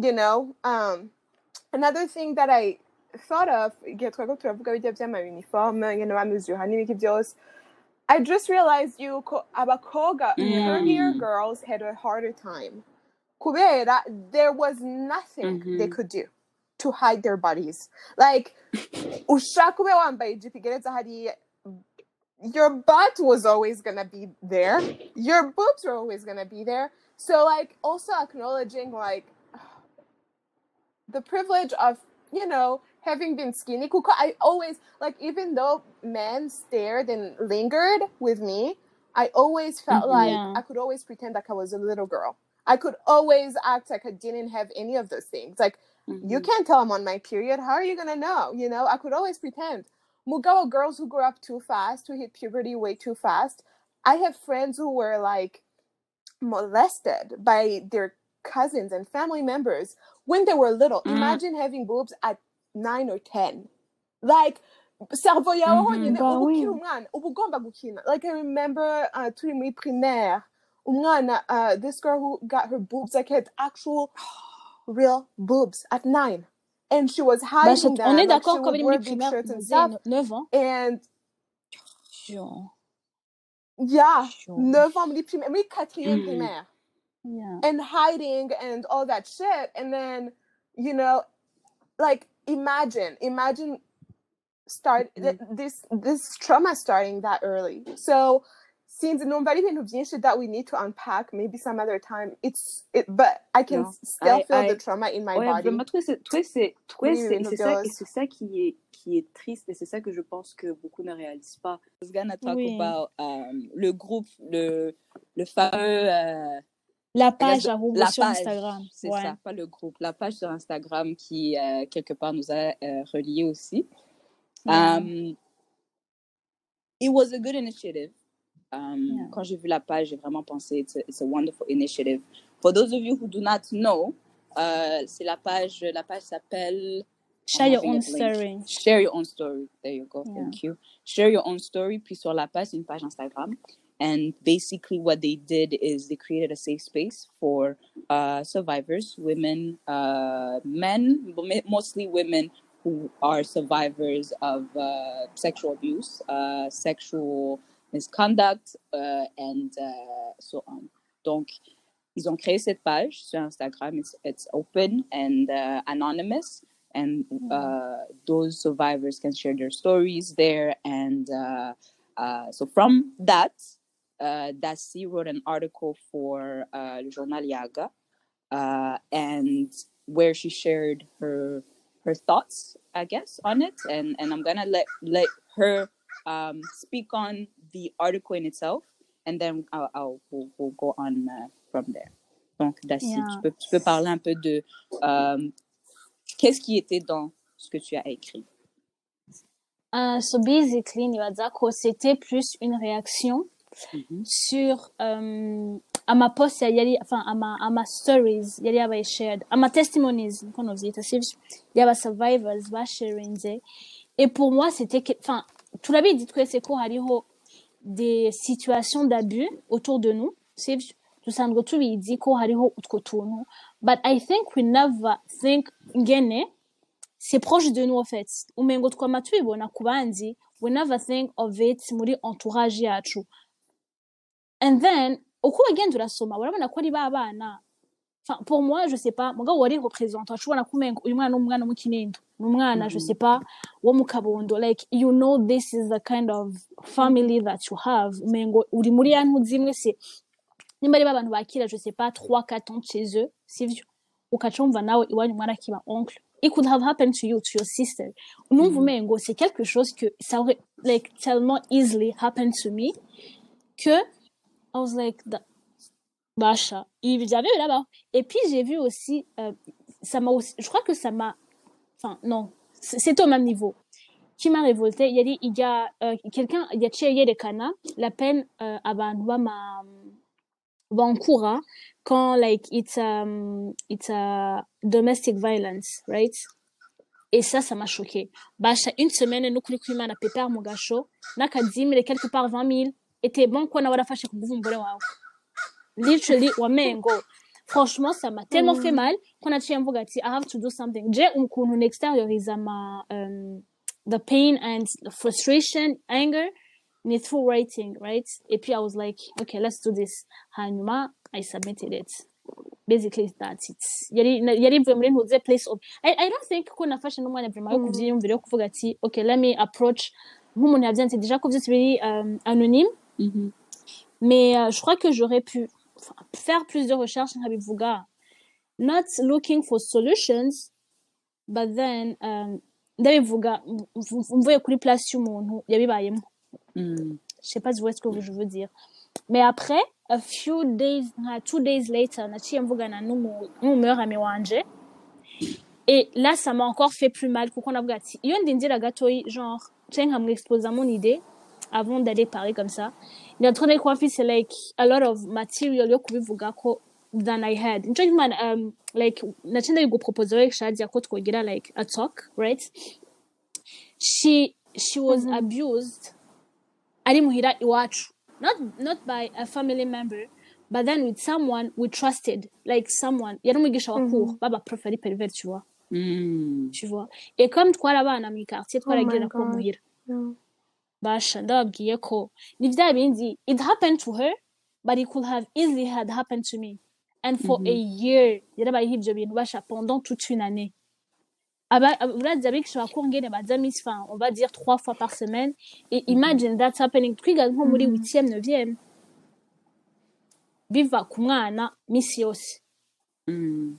you know um another thing that i thought of igihe twari turavuga bijya by'amauniforme you know amuzura n'ibiki byose i just realized yuko abakobwa Mm. curvier girls had a harder time. Kubera there was nothing they Mhm. could do to hide their bodies. Like ushaka ube wambaye ijipo igeretse hariya your butt was always gonna be there. Your boobs were always gonna be there. So like also acknowledging like the privilege of you know having been skinny kuko i always like even though men stared and lingered with me i always felt Mhm. like Yeah. i could always pretend like i was a little girl i could always act like i didn't have any of those things like you Mhm. can't tell I'm on my period. How are you gonna know? You know, I could always pretend. Mugao girls who grew up too fast, who hit puberty way too fast. I have friends who were like molested by their cousins and family members when they were little. Mm. Imagine having boobs at nine or ten. Like cerveau yawe Mhm. honyine uba ukiri umwana uba ugomba gukina like i remember uh, turi muri primaire umwana uh, this girl who got her boobs like had actual real boobs at nine and she was hiding them on est like d'accord qu'au would début wear du shirts and stuff 9 ans. and Chiant. yeah Chiant. 9 ans muri primaire muri quatrième Mm. primaire Yeah. and hiding and all that shit and then you know like imagine imagine start Mhm. th- this this trauma starting that early so since ibintu byinshi that we need to unpack maybe some other time it's it, but i can No. s- still I- feel I- the trauma in my Ouais, body vraiment, toi, c'est, toi, c'est, toi, Oui, c'est, ça, et c'est ça qui est, qui est triste, et c'est ça que je pense que beaucoup ne réalisent pas. Was gonna talk Oui. about um, le groupe, le, le fameux, euh, La page à la Roubaix sur page, Instagram. c'est Ouais. ça, pas le groupe, la page sur Instagram qui, euh, quelque part, nous a euh, reliés aussi. Um, it was a good initiative. Um, Yeah. Quand j'ai vu la page, j'ai vraiment pensé it's a, it's a wonderful initiative. For those of you who do not know, euh, c'est la page, la page s'appelle Share your own story. Share your own story. There you go. Yeah. Thank you. Share your own story. Puis sur la page, c'est une page Instagram. And basically, what they did is they created a safe space for uh, survivors, women, uh, men, mostly women who are survivors of uh, sexual abuse, uh, sexual misconduct, uh, and uh, so on. Donc, ils ont créé cette page sur Instagram. It's, it's open and anonymous. And those survivors can share their stories there. And so from that, uh, Dassy wrote an article for uh, Le Journal Yaga, uh, and where she shared her her thoughts, I guess, on it. And and I'm gonna let let her um, speak on the article in itself, and then I'll, I'll we'll, we'll go on uh, from there. Donc, Dassy, Yeah. tu, peux, tu peux parler un peu de euh, qu'est-ce qui était dans ce que tu as écrit. Uh, so basically, nibaza ko c'était plus une réaction Mhm. sur um, ama post yari enfin ama ama stories yari yabaye shared ama testimonies niko novyita sivyo y'aba survivors basharinze et pour moi c'était que- enfin turabizi twese ko hariho des situations d'abus autour de nous sivyo dusanzwe tubizi ko hariho utwo tuntu but i think we never think ngene c'est proche de nous en fait. Umengo twama tubibona ku bandi we never think of it muri entourage yacu and then uko wagenda urasoma urabona ko ari ba bana. Enfin, pour moi je sais pas. Mugabo wari representant ushobora kumenga uyu mwana n'umwana mu kinindo ni umwana je sais pas wo mu kabondo. Like you know this is the kind of family that you have. Umengo uri muri ya ntu zimwe se nimba ari ba bantu bakira je sais pas 3 4 ans chez eux sivyo ukaca wumva nawe iwanyu mwana kiba oncle. It could have happened to you to your sister. Numva umengo c'est quelque chose que ça aurait like tellement easily happened to me que I was like da- Basha, il jamais là-bas. Et puis j'ai vu aussi, euh, ça m'a je crois que ça m'a, enfin non, c'est au même niveau. Qui m'a révolté, il y a dit, il y a euh, quelqu'un, il y a Thierry Lekana, la peine euh, abantu bama bankura quand like it's um, it's a domestic violence, right? Et ça, ça m'a choqué. Basha, une semaine, nous kuri kwimana pepper mu gasho, n'akadimire quelque part 20 000, était bon ko nawe warafashe ku nguvu umugore wawe. Literally, wamengo. Franchement, ça m'a tellement fait mal qu'on a ati, I have to do something. Je ukuntu n'exterioriza ma, um, the pain and the frustration, anger, ni through writing, right? Et puis I was like, okay, let's do this. Hanyuma, I submitted it. Basically, that's it. Yari, yari muri ntuze place of, I, I don't think ko nafashe n'umwanya vraiment yo kuvyiyumvira yo kuvuga ati, okay, let me approach, nk'umuntu yavyanditse déjà ko vyose biri um, anonyme, Mhm. mais euh, je crois que j'aurais pu enfin, faire plus de recherches nkabivuga not looking for solutions but then um, ndabivuga m- m- mvuye kuri place y'umuntu yabibayemo Mm. je sais pas si vous voyez ce que je veux dire. Mais après a few days nka two days later naciye mvugana n'umu- n'umumeilleur ami wanje et là ça m'a encore fait plus mal. Kuko navuga ati iyo ndindira gatoyi genre canke nkamwexposa mon idée avant d'aller parler comme ça. Ndatonde ko mfise like a lot of material yo kubivugako than I had. Nico gituma um, like naciye ndabigupropose rero Chadia ko twogira like a talk right? She she was abused ari muhira iwacu. Not not by a family member but then with someone we trusted like someone. Yari umwigisha wa cours baba prof ari pervers tu vois. Mm. tu vois. Et comme twari abana mu quartier my na ko muhira. Basha ndababwiye ko ni bya bindi it happened to her but it could have easily had happened to me. And for a year yarabayeho ibyo bintu basha pendant toute une année. Ngene baza miss on va dire trois fois par semaine. Et imagine that's happening. Twiga nko muri huitième neuvième. Biva ku mwana yose. Mm.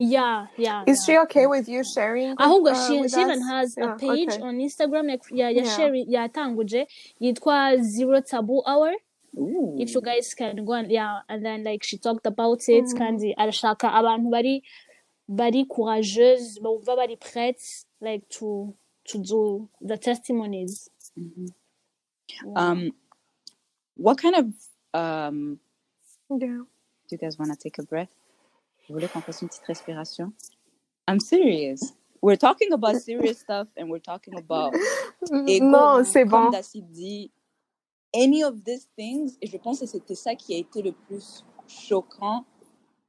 Yeah yeah Is yeah. she okay with you sharing? ahubwo uh, she, with she even us? has a page okay. on instagram ya, ya, ya Yeah. sharing yatanguje yitwa zero taboo hour Ooh. if you guys can go and yeah and then like she talked about it kandi arashaka abantu bari bari courageuse bumva bari prête like to to do the testimonies Um, what kind of um? Yeah. Do you guys want to take a breath? Vous voulez qu'on fasse une petite respiration? I'm serious. We're talking about serious stuff and we're talking about. Non, c'est bon. Daci dit, any of these things, et je pense que c'était ça qui a été le plus choquant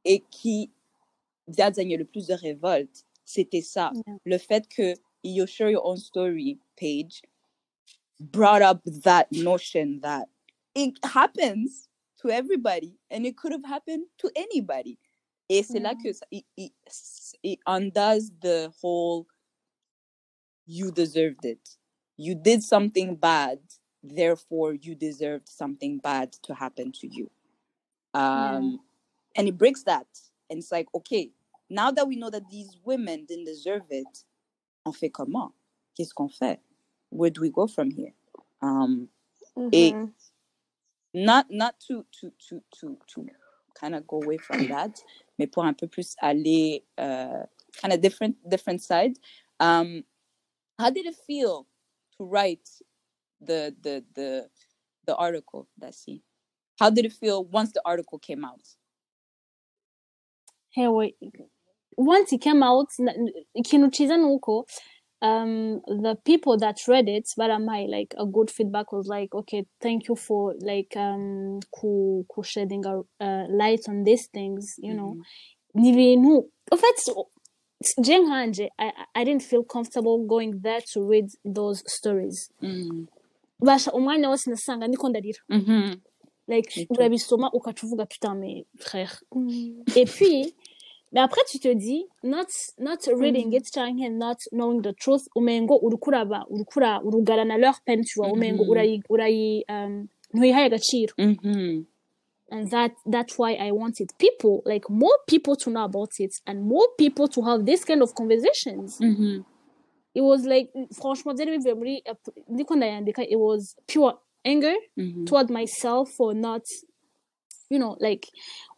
et qui a gagné le plus de révolte. C'était ça. Yeah. Le fait que You Share Your Own Story page brought up that notion that it happens to everybody and it could have happened to anybody. Et c'est là que ça, it, it, it undoes the whole you deserved it. You did something bad, therefore you deserved something bad to happen to you. Um, And it breaks that. And it's like, okay, now that we know that these women didn't deserve it, on fait comment? Qu'est-ce qu'on fait? Where do we go from here? Um, et Mhm. not not to to to to to kind of go away from that, mais pour un peu plus aller uh, kind of different different side. Um, how did it feel to write the the the the article, Dassy? How did it feel once the article came out? Hey, wait. once it came out ikintu ciza nuko um the people that read it barampaye like a good feedback was like okay thank you for like um ku, ku shedding a uh, light on these things you know ni ibintu en fait je nkanje I, I- I didn't feel comfortable going there to read those stories Mm. basha umwanya wose nasanga ndiko ndarira Mm-hmm. like urabisoma ukaca uvuga putain mais frère Mm. Et puis, mais après, tu te dis, not, not reading it, canke not knowing the truth, umengo urukuraba, urukura, urugarana leur peine, tu vois, umengo Mhm. urayi, urayi, um, ntuyihaye agaciro. Mm-hmm. and that that's why i wanted people like more people to know about it and more people to have this kind of conversations Mhm. it was like franchement byari bivuye muri ndiko ndayandika it was pure anger Mhm. toward myself for not you know like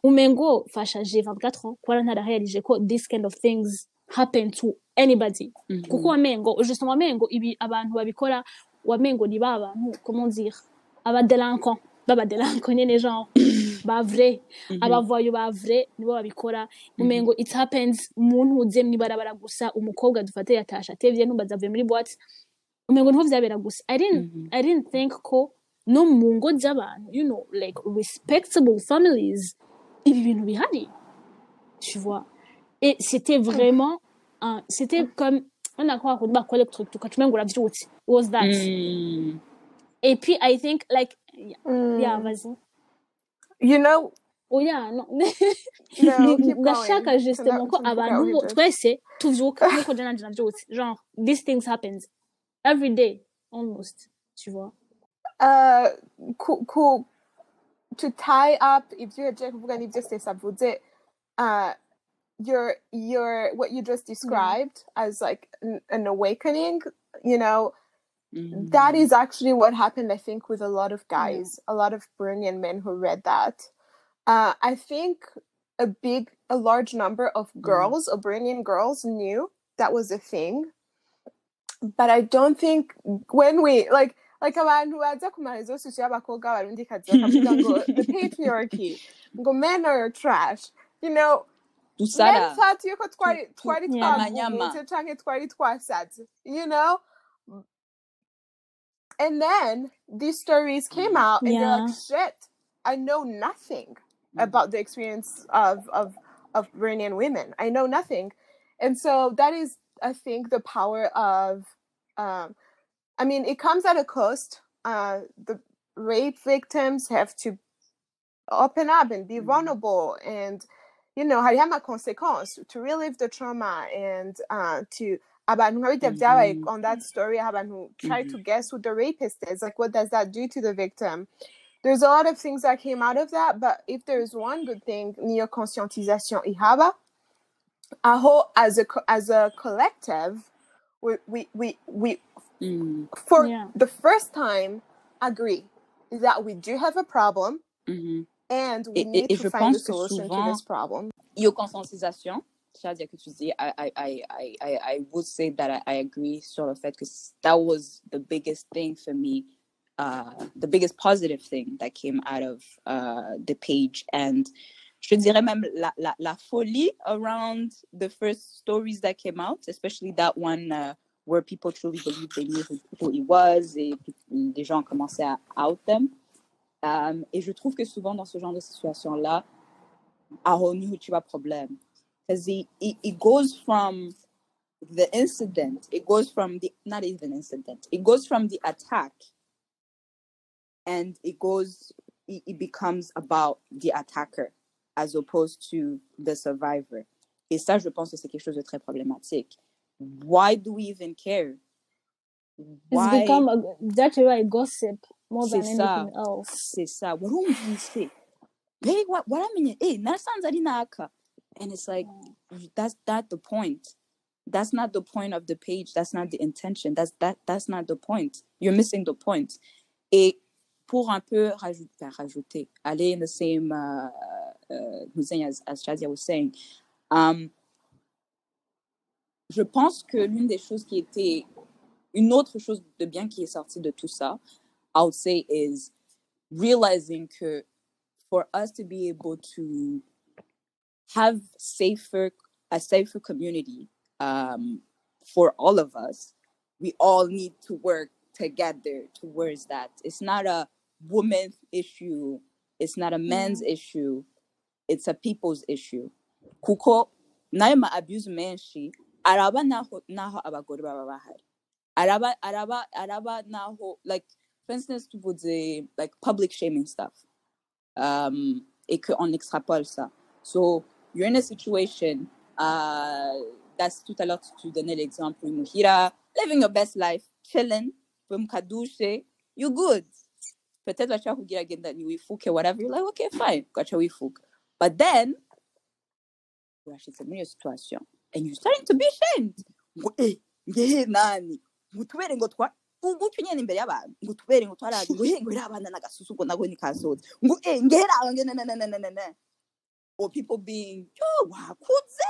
umengo fasha j'ai 24 ans kuba ntararealije ko this kind of things happen to anybody. Mhm. kuko wamengo justement wamengo ibi abantu babikora wamengo ni ba bantu comment dire? Abadelinquant babadelinquant nyene genre ba vrai. Abavoyo ba vrai. Nibo babikora umengo it happens. Umuntu uze mwibarabara gusa. Umukobwa dufate yatasha atevye ntumbaza avuye muri boîte. Umengo ni ho vyabera gusa. I didn't Mhm. i didn't think ko no mu ngo z'abantu you know like respectable families ibi bintu bihari. Tu vois? Et c'était vraiment un c'était comme on a quoi bakora le truc tukaca umengo uravyutse it was that? Mm. et puis i think like yeah, Mm. yeah vas-y. You know, oh yeah no no, ndashaka justement ko abantu twese tuvyuka nkuko je nanje navyutse genre these things happens every day almost tu vois Uh, ku, ku, to tie up ibyo yagiye kuvuga n'ibyo Stecy avuze uh, your your what you just described as like an, an awakening you know? Mhm. that is actually what happened i think with a lot of guys a lot of brilliant men who read that. Uh, i think a big a large number of girls Burundian girls knew that was a thing. But i don't think when we like like abantu baza ku marezo sosiyo y'abakobwa barundikazi bakavuga ngo the patriarchy. Ngo men are trash. You know Tusara. thought yuko twari twari Yeah. twagumutse canke twari twasaze you know? And then these stories came out and they're like shit i know nothing about the experience of of of Burundian women. I know nothing. And so that is i think the power of um i mean it comes at a cost. Uh the rape victims have to open up and be Mhm. vulnerable and you know hariho consequence to relive the trauma and uh, to abantu nka bijya byabaye on that story abantu try to guess who the rapist is like what does that do to the victim? There's a lot of things that came out of that but if there's one good thing niyo conscientisation ihaba aho as a as a collective we we we, we Mm. for Yeah. the first time agree that we do have a problem Mhm. and we Et- et- need et to je find a pense que solution to this problem. Your conscientisation, c'est-à-dire que tu dis, I, I, I, I, I, I would say that I, I agree sur le fait que that was the biggest thing for me, uh, the biggest positive thing that came out of uh, the page. And je dirais même la, la, la folie around the first stories that came out, especially that one uh, where people truly believed they knew who, who he was et les gens commençaient à out them. Um, et je trouve que souvent dans ce genre de situation-là, ahonu tu problème. Because it, it, it goes from the incident, it goes from the, not even incident, it goes from the attack and it goes, it, it becomes about the attacker as opposed to the survivor. Et ça, je pense que c'est quelque chose de très problématique. Why do we even care? it's become a, that's why gossip more than anything else c'est ça. Warumvise. Hey, what what I mean, hey, nasanze ari naka. And it's like that's not the point. That's not the point of the page. That's not the intention. That's that that's not the point. You're missing the point. Et pour un peu rajouter, enfin, rajouter aller in the same uh, uh, as, as Chadia was saying, um, je pense que l'une des choses qui était une autre chose de bien qui est sortie de tout ça, I would say is realizing que for us to be able to have safer a safer community um, for all of us, we all need to work together towards that. It's not a woman's issue. It's not a man's issue. It's a people's issue. Kuko nayo ma abuse menshi araba naho naho abagore baba bahari. Araba araba araba naho like for instance tuvuze like public shaming stuff. Um et qu'on extrapole ça. So you're in a situation uh that's tout à l'heure tu- donnais l'exemple Muhira living your best life chilling from kadouche you good peut-être baca kugira genda ntiwifuke whatever you're like okay fine ugaca wifuka but then urashitse muri iyo situation and you're starting to be ashamed. Ngo eh ngehe nani? Ngo tubere ngo twa gutyo nyene imbere y'abantu. Ngo tubere ngo twarazi ngo ngo iriya abana n'agasusu ngo nako nikasoze ngo eh ngera ngene na na na na na or people being yo wakuze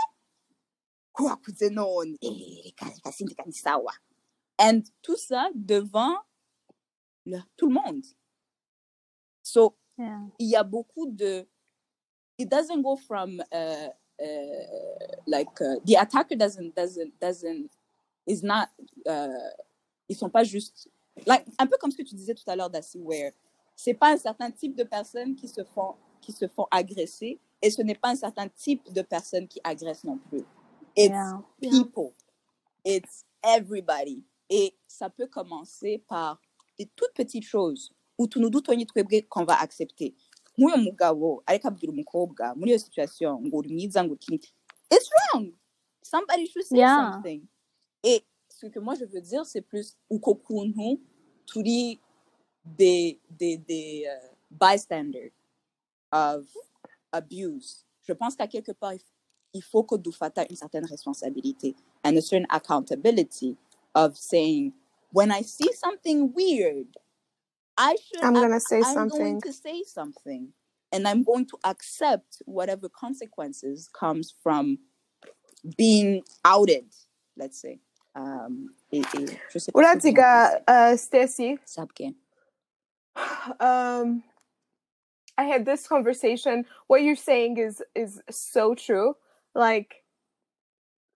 ko wakuze none eh reka reka sindi kandi sawa. And tout ça devant le, tout le monde. So Yeah. il y a beaucoup de it doesn't go from uh, uh, like uh, the attacker doesn't doesn't doesn't is not uh, ils sont pas juste like un peu comme ce que tu disais tout à l'heure Dassi where c'est pas un certain type de personnes qui se font qui se font agresser et ce n'est pas un certain type de personnes qui agressent non plus. It's Yeah. People. It's everybody. Et ça peut commencer par des toutes petites choses utuntu dutonyi twebwe qu'on va accepter. Nk'uyu mugabo ariko abwira umukobwa muri iyo situation ngo uri mwiza ngo it's wrong somebody should say Yeah. something et ce que moi je veux dire c'est plus uko kuntu turi des des des euh, bystanders of abuse je pense qu'à quelque part il faut que Dufata une certaine responsabilité and a certain accountability of saying when I see something weird I should I'm I, gonna say I'm something. going to say something and I'm going to accept whatever consequences comes from being outed, let's say. Um, et, et je sais pas ce que vous en Uraziga, pensez. uh, Stecy, Sabke. um, I had this conversation. What you're saying is is so true. Like,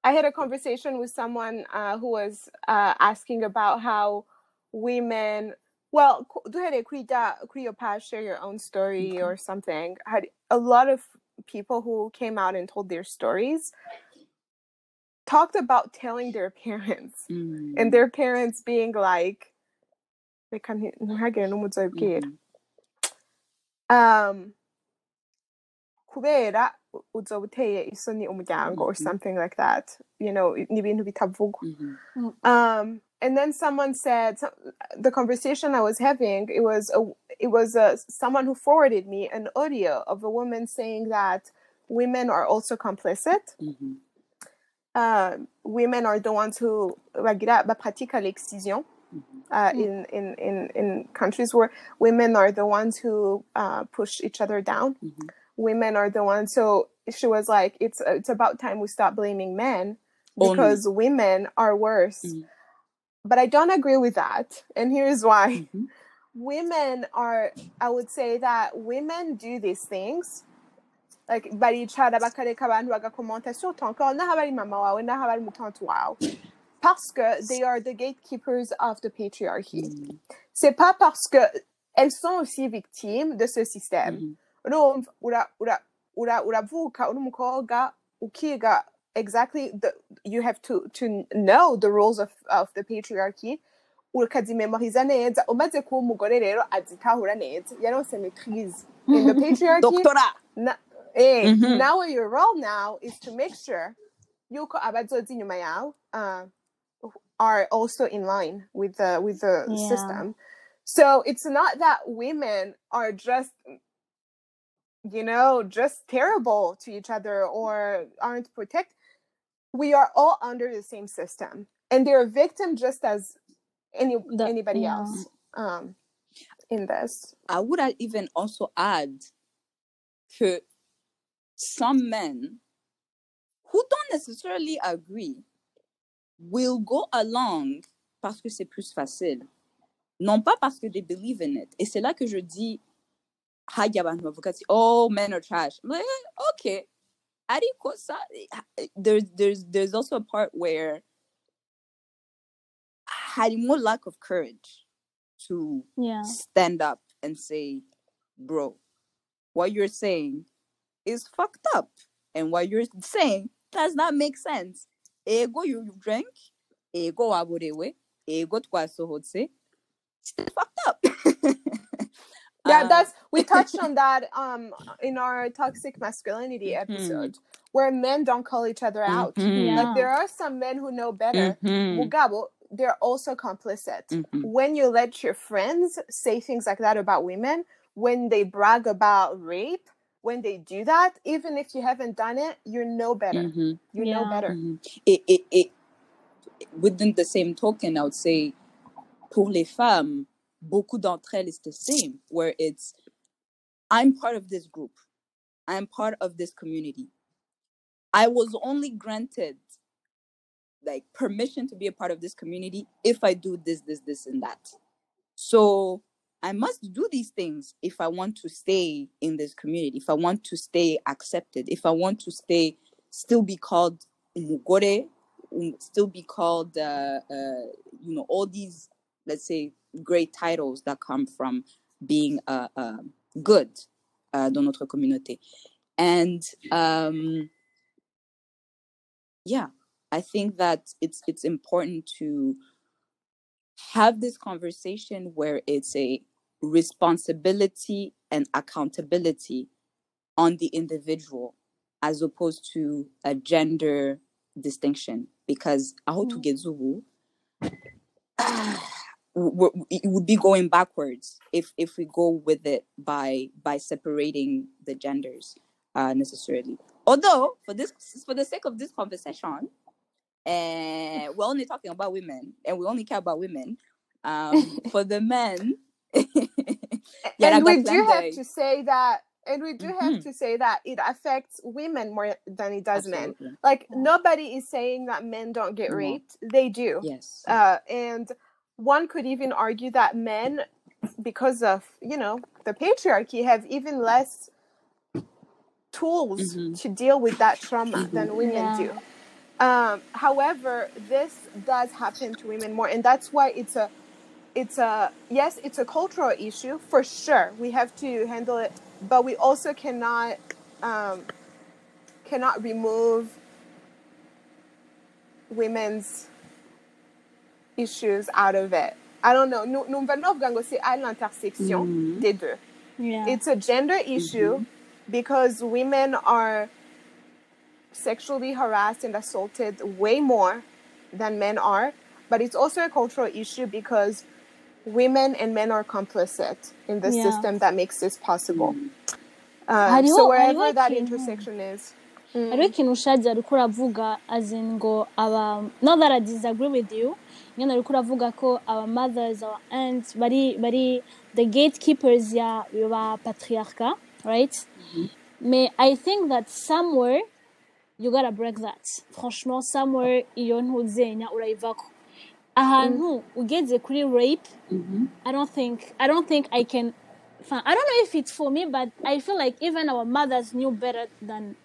I had a conversation with someone uh, who was uh, asking about how women. Well, ku- duhere kuri da- kuri your past, share your own story Okay. or something. Had a lot of people who came out and told their stories talked about telling their parents Mm, and their parents being like, "Reka nti- ntihagire n'umwe uzobibwira." mhm, um kubera u- uzoba uteye isoni umuryango or Mhm. something like that you know ni ibintu bitavugwa mhm, um and then someone said so- the conversation i was having it was a it was a, someone who forwarded me an audio of a woman saying that women are also complicit mhm, uh, women are the ones who bapratika l'excision mhm, uh, in, in, in, in countries where women are the ones who uh, push each other down. mhm. Women are the ones. So she was like, "It's it's about time we stop blaming men Only. because women are worse." Mhm. But I don't agree with that, and here's why: Mhm. women are. I would say that women do these things. Like baricara bakareka abantu bagakomenta sur ton corps naho aba mama wawe naho aba ari mutonto wawe parce que they are the gatekeepers of the patriarchy. Mhm, C'est pas parce que elles sont aussi victimes de ce système. mhm, Urumva uravuka uri umukobwa ukiga exactly the you have to to know the rules of of the patriarchy ukazimemoriza neza umaze kuba umugore rero azitahura neza yaronse maitrise in the patriarchy Doctorat. na, eh, Mhm. now your role now is to make sure yuko abazoza inyuma yawe uh, are also in line with the with the Yeah. system. So it's not that women are just you know just terrible to each other or aren't protect. We are all under the same system, and they're a victim just as any The- anybody yeah. else um, in this. I would even also add que some men who don't necessarily agree will go along parce que c'est plus facile. Non pas parce que they believe in it. Et c'est là que je dis, hajya abantu bavuga ati, oh, men are trash. I'm like, eh, okay. Ariko eh, eh, there's, there's, there's also a part where had more lack of courage to Yeah. stand up and say, bro, what you're saying is fucked up. And what you're saying does not make sense. Ego you you drank, ego waburewe, ego twasohotse. It's fucked up. Yeah, Um, that's we touched on that um in our toxic masculinity episode where men don't call each other out. mhm, Yeah. Like there are some men who know better. mhm, Mugabo, they're also complicit. Mhm. When you let your friends say things like that about women, when they brag about rape, when they do that, even if you haven't done it, you know better. Mhm. You know Yeah. better. Mhm. it, it, it, within the same token, I would say, pour les femmes, beaucoup d'entre elles is the same, where it's, I'm part of this group, I'm part of this community. I was only granted like permission to be a part of this community if I do this, this, this, and that. So I must do these things if I want to stay in this community, if I want to stay accepted, if I want to stay, still be called umugore, um, still be called, uh, uh, you know, all these, let's say, great titles that come from being uh, uh, good uh, dans notre communauté. And um, yeah, I think that it's it's important to have this conversation where it's a responsibility and accountability on the individual as opposed to a gender distinction because aho Mm. we're- it would be going backwards if if we go with it by by separating the genders uh necessarily although for this for the sake of this conversation and we're only talking about women and we only care about women um for the men Yeah, and we do have to say that and we do have Mhm. to say that it affects women more than it does men. Like Yeah. nobody is saying that men don't get No. raped. They do. yes Uh, and one could even argue that men, because of you know the patriarchy, have even less tools Mhm. to deal with that trauma than women Yeah. do. Um, however, this does happen to women more, and that's why it's a, it's a yes, it's a cultural issue for sure. We have to handle it, but we also cannot, um, cannot remove women's issues out of it. I don't know. Nu- Numva novuga ngo c'est à l'intersection Mhm. des deux. Yeah. It's a gender issue because women are sexually harassed and assaulted way more than men are, but it's also a cultural issue because women and men are complicit in the Yeah. system that makes this possible. Um, Hariho- so wherever hariho that ikintu- intersection is. hariho ikintu Chadia ariko uravuga as in ngo aba not that I disagree with you nyine ariko uravuga ko our mothers our aunts bari bari the gatekeepers ya ba patriarcha right mais I think that somewhere you gotta break that franchement somewhere iyo ntuzenya urayivako ahantu ugeze kuri rape Mhm. I don't think I don't think I can. I don't know if it's for me, but I feel like even our mothers knew better than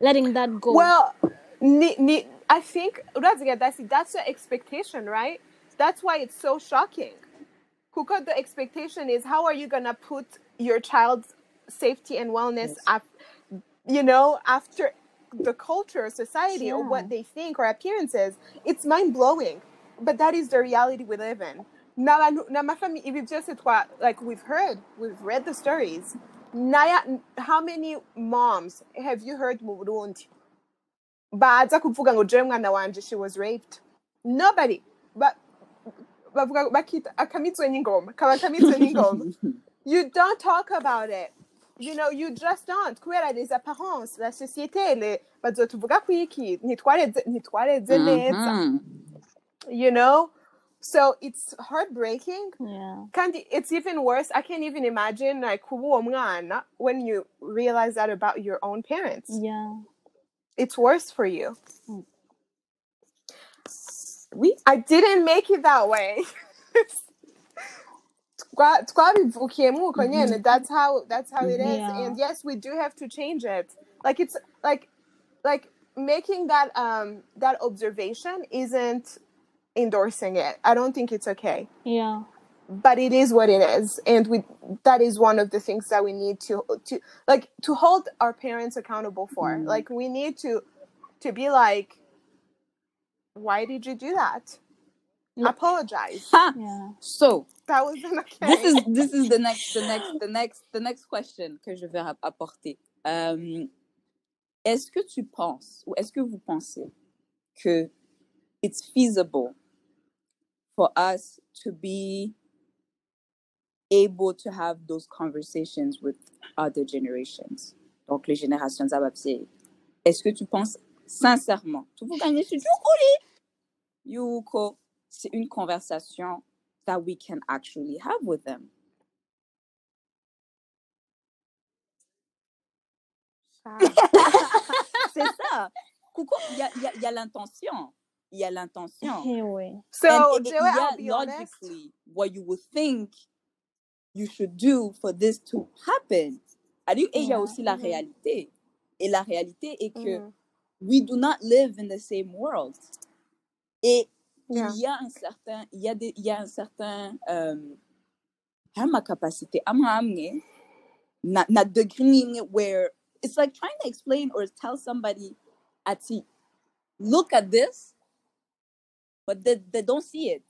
letting that go. Well, ni, ni, I think that's that's the expectation, right? That's why it's so shocking. Kuka, the expectation is how are you gonna put your child's safety and wellness Yes. up, you know, after the culture, society, or what they think or appearances? It's mind blowing, but that is the reality we live in. N'abantu- n'amafami- ibi byose twa- like we've heard, we've read the stories. Naya, how many moms have you heard Burundi? Baza kuvuga ngo jewe mwana wanje she was raped. Nobody. Ba, bavuga bakita akamitswe n'ingoma. Kaba kamitswe n'ingoma. You don't talk about it. You know you just don't. Kubera les apparences la société le bazotuvuga kwiki ntitwareze ntitwareze neza. Mhm. you know? So it's heartbreaking. Yeah, kandi it's even worse i can't even imagine like kuba uwo mwana when you realize that about your own parents. Yeah, it's worse for you oui I didn't make it that way. Twa- twabivukiyemo uko nyene. That's how that's how it is. Yeah. And yes, we do have to change it. Like it's like like making that um that observation isn't endorsing it. I don't think it's okay. yeah, But it is what it is. And we that is one of the things that we need to to like to hold our parents accountable for. Mm. Like we need to to be like why did you do that? Yeah. Apologize. Ha! yeah. So that wasn't okay. this is this is the next the next the next the next question que je vais apporter. Euh, est-ce que tu penses ou est-ce que vous pensez que it's feasible for us to be able to have those conversations with other generations. Donc, les générations Zababse. Est-ce que tu penses sincèrement, tu veux gagner ce Yuko, c'est une conversation that we can actually have with them. Ah. c'est ça. Coucou, il y a, il y a- il y a l'intention. Il y a l'intention. Eh oui. So, And it- it- Joey, I'll yeah, be honest. logically, what you would think you should do for this to happen. Et il y a aussi la Mhm. réalité. Et la réalité est que Mhm. we do not live in the same world. Et Yeah. il y a un certain, il y a des, il y a un certain, euh, à ma capacité, à ma amener, na, na degree where it's like trying to explain or tell somebody, Ati, look at this, but they, they don't see it.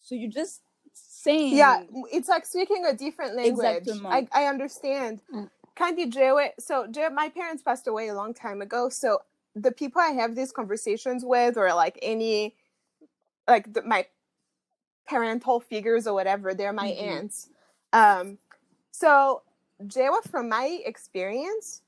So you just saying, Yeah, it's like speaking a different language. I, I understand. Mm. Kandi Jewe, so Je- my parents passed away a long time ago. So the people I have these conversations with, or like any, like the, my parental figures or whatever, they're my Mhm. aunts. Um, so Jewa, from my experience,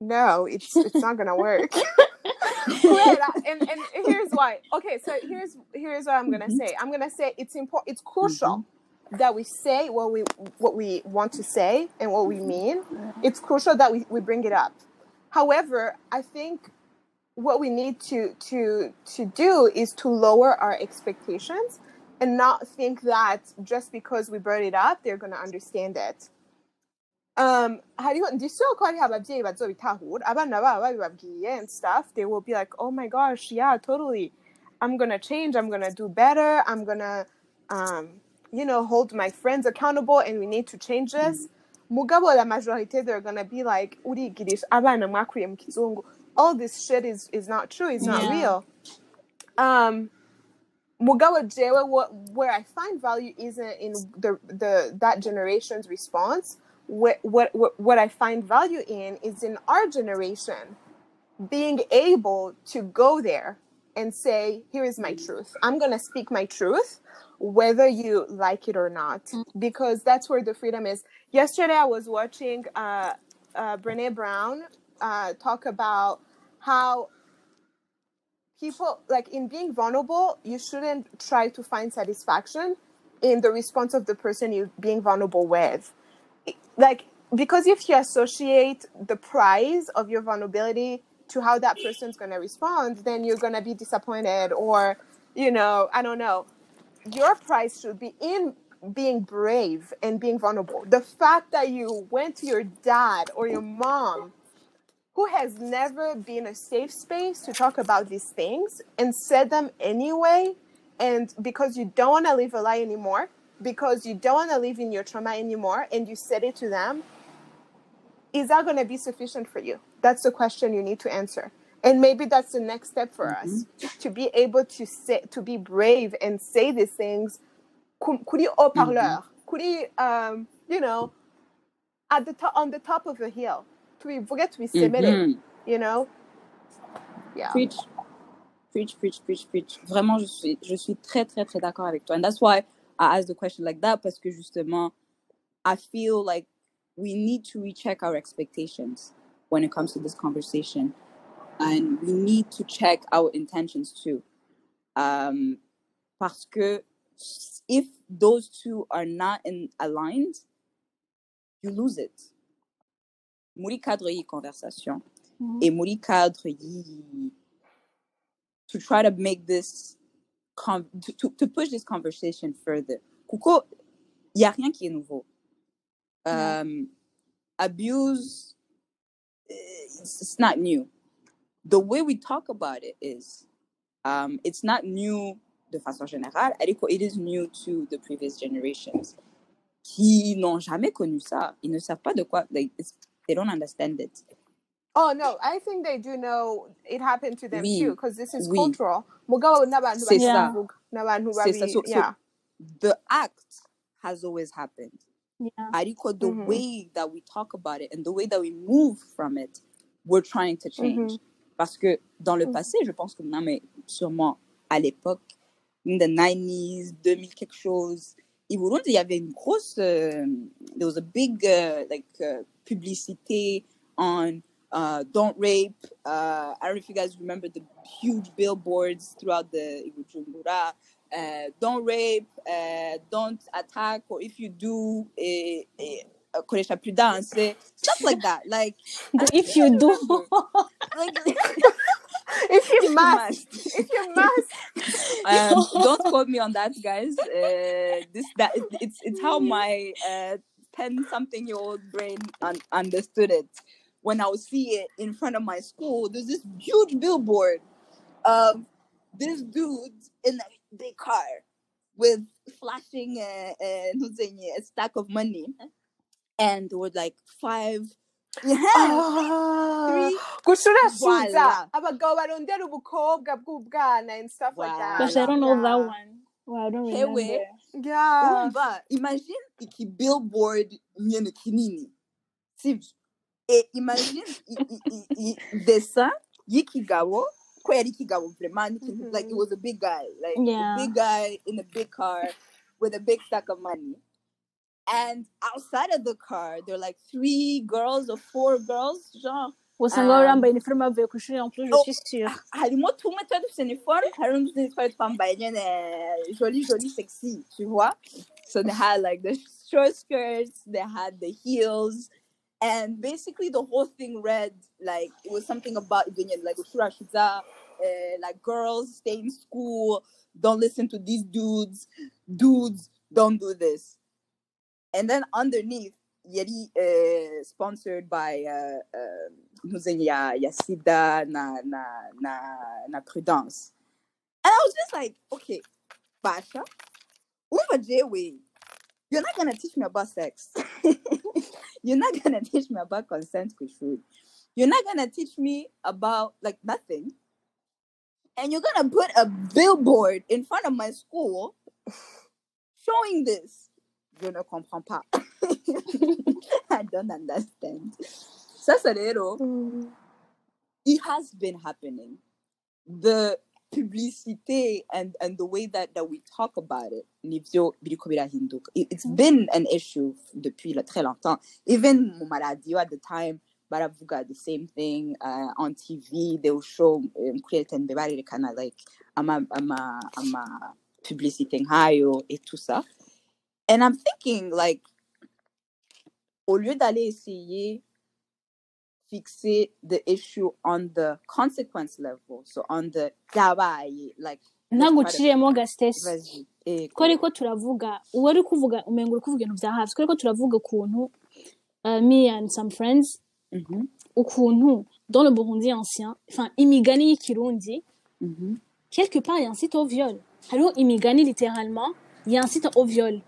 no, it's it's not gonna work. Wait, and and here's why. Okay, so here's here's what I'm gonna Mhm. say. I'm gonna say it's important. It's crucial mm-hmm. that we say what we what we want to say and what we mm-hmm. mean. Mm-hmm. It's crucial that we, we bring it up. However, I think what we need to to to do is to lower our expectations and not think that just because we brought it up, they're gonna understand it. Um, how hariho ndisho ko hariho ababyeyi bazobitahura abana babo babibabwiye and stuff they will be like oh my gosh yeah totally i'm gonna change i'm gonna do better i'm gonna um, you know hold my friends accountable and we need to change this mugabo la majorité they're gonna be like urigirisha abana mwakuriye mu kizungu all this shit is is not true it's not Yeah. real um Mugawa Jewe, where I find value isn't in the the that generation's response. What what what, what I find value in is in our generation being able to go there and say, "Here is my truth. I'm gonna speak my truth, whether you like it or not, because that's where the freedom is." Yesterday, I was watching uh, uh, Brene Brown uh, talk about how people like in being vulnerable you shouldn't try to find satisfaction in the response of the person you're being vulnerable with like because if you associate the price of your vulnerability to how that person's going to respond then you're going to be disappointed or you know i don't know. Your price should be in being brave and being vulnerable. The fact that you went to your dad or your mom who has never been a safe space to talk about these things and said them anyway and because you don't want to live a lie anymore because you don't want to live in your trauma anymore and you said it to them is that going to be sufficient for you? That's the question you need to answer. And maybe that's the next step for us to be able to say to be brave and say these things. Ku- kuri haut-parleur kuri um, you know at the top on the top of a hill tubivuge tubisemere Mhm. you know? Yeah. Preach, preach, preach, preach, preach. Vraiment, je suis, je suis très, très, très d'accord avec toi. And that's why I ask the question like that, parce que justement, I feel like we need to recheck our expectations when it comes to this conversation. And we need to check our intentions too. Um, parce que if those two are not in aligned, you lose it. Muri cadre yi conversation. Mhm. Et muri cadre yi to try to make this con- to, to, to push this conversation further. Kuko, il n'y a rien qui est nouveau. Um, abuse, eh, it's, it's not new. The way we talk about it is, um, it's not new de façon générale. Ariko, It is new to the previous generations qui n'ont jamais connu ça. Ils ne savent pas de quoi. Like, they don't understand it. Oh no i think they do know it happened to them Oui, too because this is oui. cultural mugabo n'abantu C'est ça. C'est ça. so- yeah The act has always happened. Yeah. Ariko, the Mhm. way that we talk about it and the way that we move from it, we're trying to change. Parce que dans le Mhm. passé, je pense que non, mais sûrement à l'époque, in the 90s, 2000 quelque chose. Il y avait une grosse, euh, there was a big uh, like uh, publicité on uh, don't rape. Uh, I don't know if you guys remember the huge billboards throughout the Bujumbura. Uh, don't rape, uh, don't attack, or if you do, eh, koresha prudence, eh, stuff like that. Like, if you do like if you if must, if you must. um, don't quote me on that, guys. Uh, this that it's it's how my ten something year old brain un- understood it. When I would see it in front of my school, there's this huge billboard of this dude in a big car with flashing uh, uh, a stack of money, and there were like five. Yeah, Ah, three. gushurashuza Voila. abagabo barondera ubukobwa bw'ubwana and stuff like that. Gosh, I don't know that one. Well, I don't Hey, remember. wait. Yeah. urumva imagine iki billboard nyene kinini sibyo e Eh, imagine i- i- i- i- dessin y'ikigabo ko yari ikigabo vraiment n'ikintu- like it mm-hmm. was a big guy like Yeah. a big guy in a big car with a big stack of money and outside of the car there are like three girls or four girls genre Wasanga wambaye iniforme bavuye ku ishuri plus je oh. suis sûre. harimo tumwe tuba dufite uniforme hari n'utundi twari twambaye nyine joli joli sexy tu vois so they had like the short skirts they had the heels and basically the whole thing read like it was something about like uh, like girls stay in school don't listen to these dudes dudes don't do this. And then underneath yari uh, sponsored by uh, uh, ya, ya sida na, na, na, na prudence. And i was just like okay basha umva jewe you're not gonna teach me about sex you're not gonna teach me about consent with food. You're not gonna teach me about like nothing. And you're gonna put a billboard in front of my school showing this. Je ne comprends pas. I don't understand. Sasa rero Mm. it has been happening. The publicity and and the way that that we talk about it, nivyo biriko birahinduka. It- it's been an issue depuis très longtemps. Even mu maradiyo at the time baravuga the same thing uh, on TV. They will show um, kuri RTNB barerekana like ama ama ama publicité nkayo et tout ça. And I'm thinking like au lieu d'aller essayer fixer the issue on the consequence level, so on the yabaye, like ntabwo uciriyemo gasitesi. Eh, ko ariko turavuga uwo ari kuvuga umenga uri kuvuga ibintu bya hafi ko ariko turavuga ukuntu uh, me and some friends Mhm, ukuntu dans le Burundi ancien enfin imigani y'ikirundi mhm, quelque part il y a un site au viol hariho imigani littéralement il y a un site au viol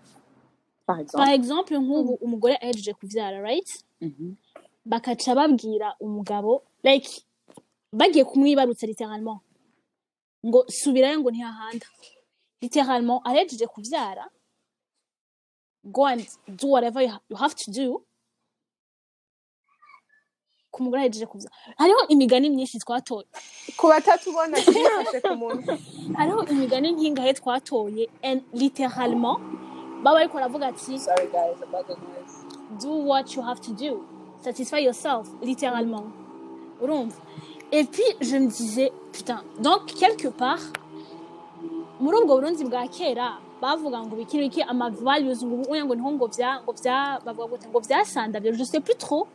par exemple. nk'ubu umugore ahejeje kuvyara right Mhm, bakaca babwira umugabo like bagiye kumwibarutsa littéralement. Ngo subirayo ngo ntihahanda. Littéralement ahejeje kuvyara go and do whatever you, ha- you have to do ku mugore ahejeje kuvyara hariho imigani myinshi twatoye. Ku batatubona twifashe ku muntu hariho imigani nk'ingahe twatoye and littéralement baba bariko baravuga ati Sorry guys about the noise. do what you have to do. Satisfy yourself littéralement. Et puis je me disais putain donc quelque part muri ubwo burundi bwa kera bavuga ngo biki biki ama values ngo ubuya ngo niho ngo vya ngo vya bavuga gute ngo vyasandavye je sais plus trop.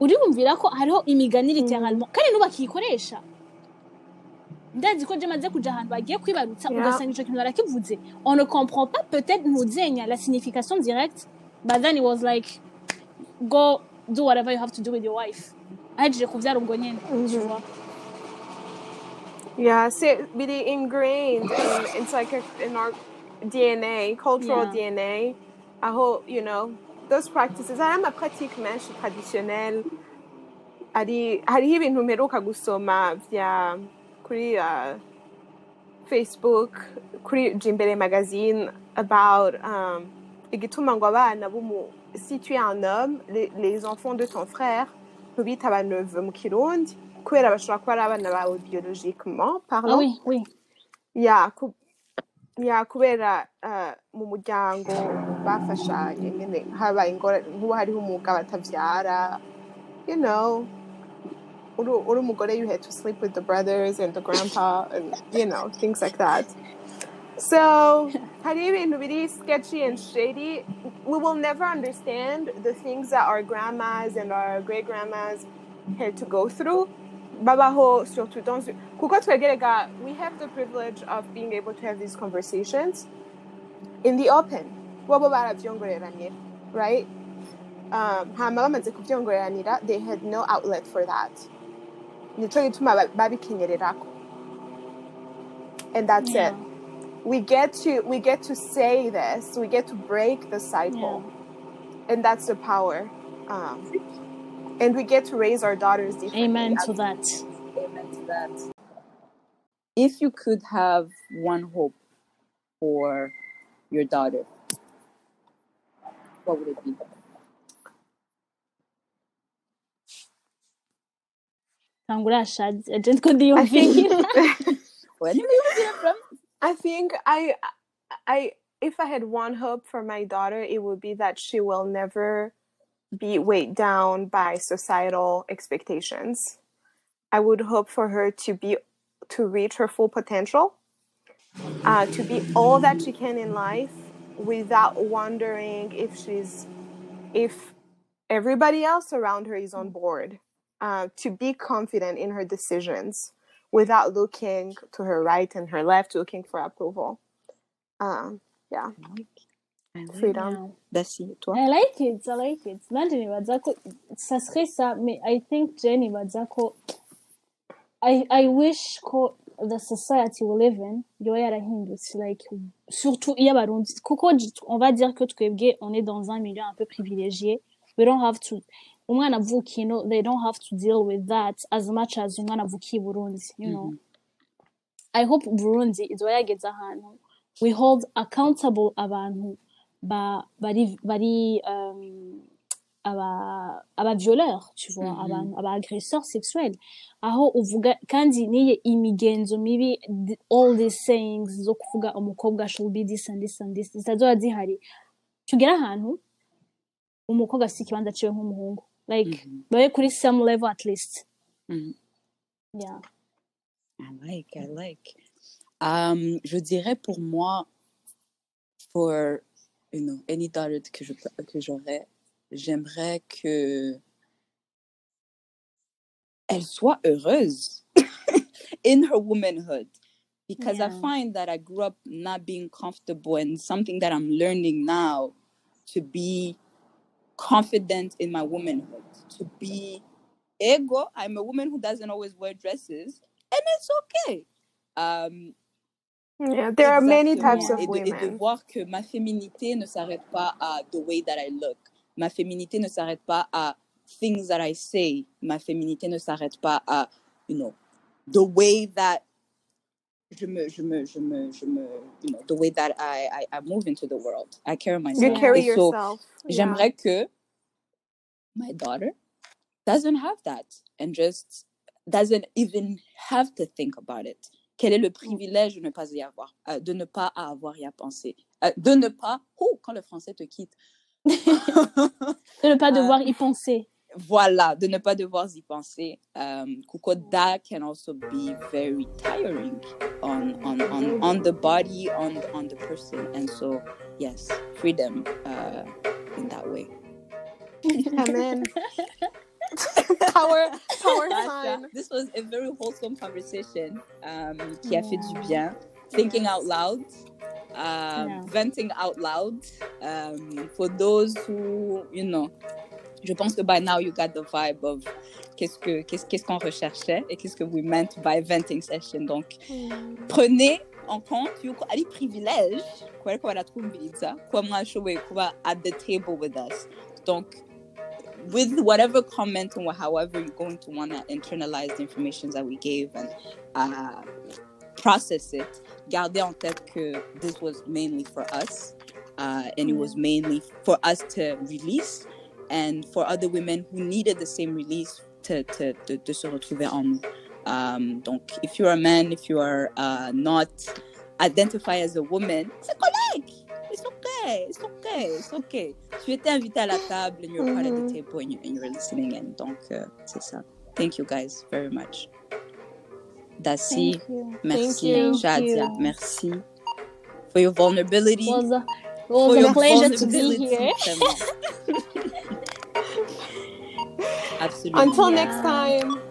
Uriyumvira ko hariho imigani littéralement. Kandi n'ubakiyikoresha ndazi ko je maze kuja ahantu bagiye kwibarutsa Yeah. ugasanga ico kintu barakivuze. On ne comprend pas peut-être ntuzenya la signification directe. But then it was like go do whatever you have to do with your wife ahejeje kuvyara ubwo vois Yeah, really ingrained in it's like a, in our DNA, cultural Yeah. DNA. hope you know, those practices. i Hari amapratique menshi traditionnel. Hari hariho ibintu mperuka gusoma vya kuri uh, Facebook, kuri Jimbere magazine about um, igituma ngo abana b'umu si tu es un homme, les, les enfants de ton frère biologiquement ah parlant oui. Oui ya ku- ya kubera mu muryango bafashanye nyine habaye nk'ubu hariho atabyara you know. Uri uri umugore you had to sleep with the brothers and the grandpa and you know things like that so hari ibintu biri sketchy and shady. We will never understand the things that our grandmas and our great grandmas had to go through. Babaho surtout dans kuko twegerega we have the privilege of being able to have these conversations in the open. Bobo barabyongoreranira right? Um, hama bamaze kubyongoreranira they had no outlet for that. Nico gituma ba- babikenyererako and that's Yeah. it we get to we get to say this we get to break the cycle and that's the power um, and we get to raise our daughters differently Amen to that. Amen to that. If you could have one hope for your daughter, what would it be? Tangura Shadi. I didn't go the I Where do you get it from? I think I I if I had one hope for my daughter, it would be that she will never be weighed down by societal expectations. I would hope for her to be to reach her full potential, uh, to be all that she can in life without wondering if she's if everybody else around her is on board. Uh, to be confident in her decisions without looking to her right and her left, looking for approval. Um, yeah, I like, I like freedom. Yeah. Toi? I like it, I like it. Nanjye nibaza ko ça serait ça, mais I think Jenny nibaza ko I, I wish ko the society we live in yoba yarahindutse like surtout iyo abarundi kuko j- on va dire que twebwe on est dans un milieu un peu privilégié we don't have to umwana avukiye no they don't have to deal with that as much as umwana avukiye Burundi you know. I hope Burundi izoba yageze ahantu we hold accountable abantu ba bari bari um, aba aba violeurs tu vois Mhm. abantu aba agresseurs sexuels. Aho uvuga kandi niye imigenzo mibi all these sayings zo kuvuga umukobwa should be this and this and this zitazoba zihari. Tugera ahantu umukobwa afite ikibanza ciwe nk'umuhungu. Like Mhm. babe kuri some level at least Mhm. yeah I like, I like. Um, je dirais pour moi, for you know, any daughter que je que j'aurais, j'aimerais que elle soit heureuse in her womanhood. Because I find that I grew up not being comfortable and something that I'm learning now to be confident in my womanhood, to be ego. I'm a woman who doesn't always wear dresses, and it's okay. Um, Yeah, there are many types of et de, et de voir que ma féminité ne s'arrête pas à the way that I look. Ma féminité ne s'arrête pas à things that I say. Ma féminité ne s'arrête pas à, you know, the way that je me, je me, je me, je me, you know, the way that I, I, I move into the world. I carry myself. You carry Et so, yourself. Yeah. j'aimerais que my daughter doesn't have that and just doesn't even have to think about it. Quel est le privilège de ne pas y avoir, euh, de ne pas avoir y à penser, Euh, de ne pas, oh, quand le français te quitte, de ne pas Euh, devoir y penser voilà, de ne pas devoir y penser. Um, that can also be very tiring on on on, on the body, on on the person, and so yes, freedom uh, in that way. Amen. power, power sign. This was a very wholesome conversation um, qui a fait du bien. Thinking out loud, um, Yeah. venting out loud. Um, for those who, you know, je pense que by now you got the vibe of qu'est-ce que qu'est-ce qu'est-ce qu'on recherchait et qu'est-ce que we meant by venting session. Donc, prenez en compte mwashoboye kuba at the table with us. Donc with whatever comment or however you're going to want to internalize the information that we gave and uh, process it gardez en tête que this was mainly for us uh, and it was mainly for us to release and for other women who needed the same release to, to, to, de se retrouver en nous Um, donc, if you're a man, if you are uh, not identify as a woman, c'est correct. It's okay. It's okay. It's okay. Tu étais invité à la table and you're part of the table and, you, and you're listening in. Donc, euh, c'est ça. Thank you guys very much. Dassy, merci. Chadia, Thank you. merci. For your vulnerability. It was a, it for was your a pleasure to be here. vraiment. Absolument. Until Yeah. next time.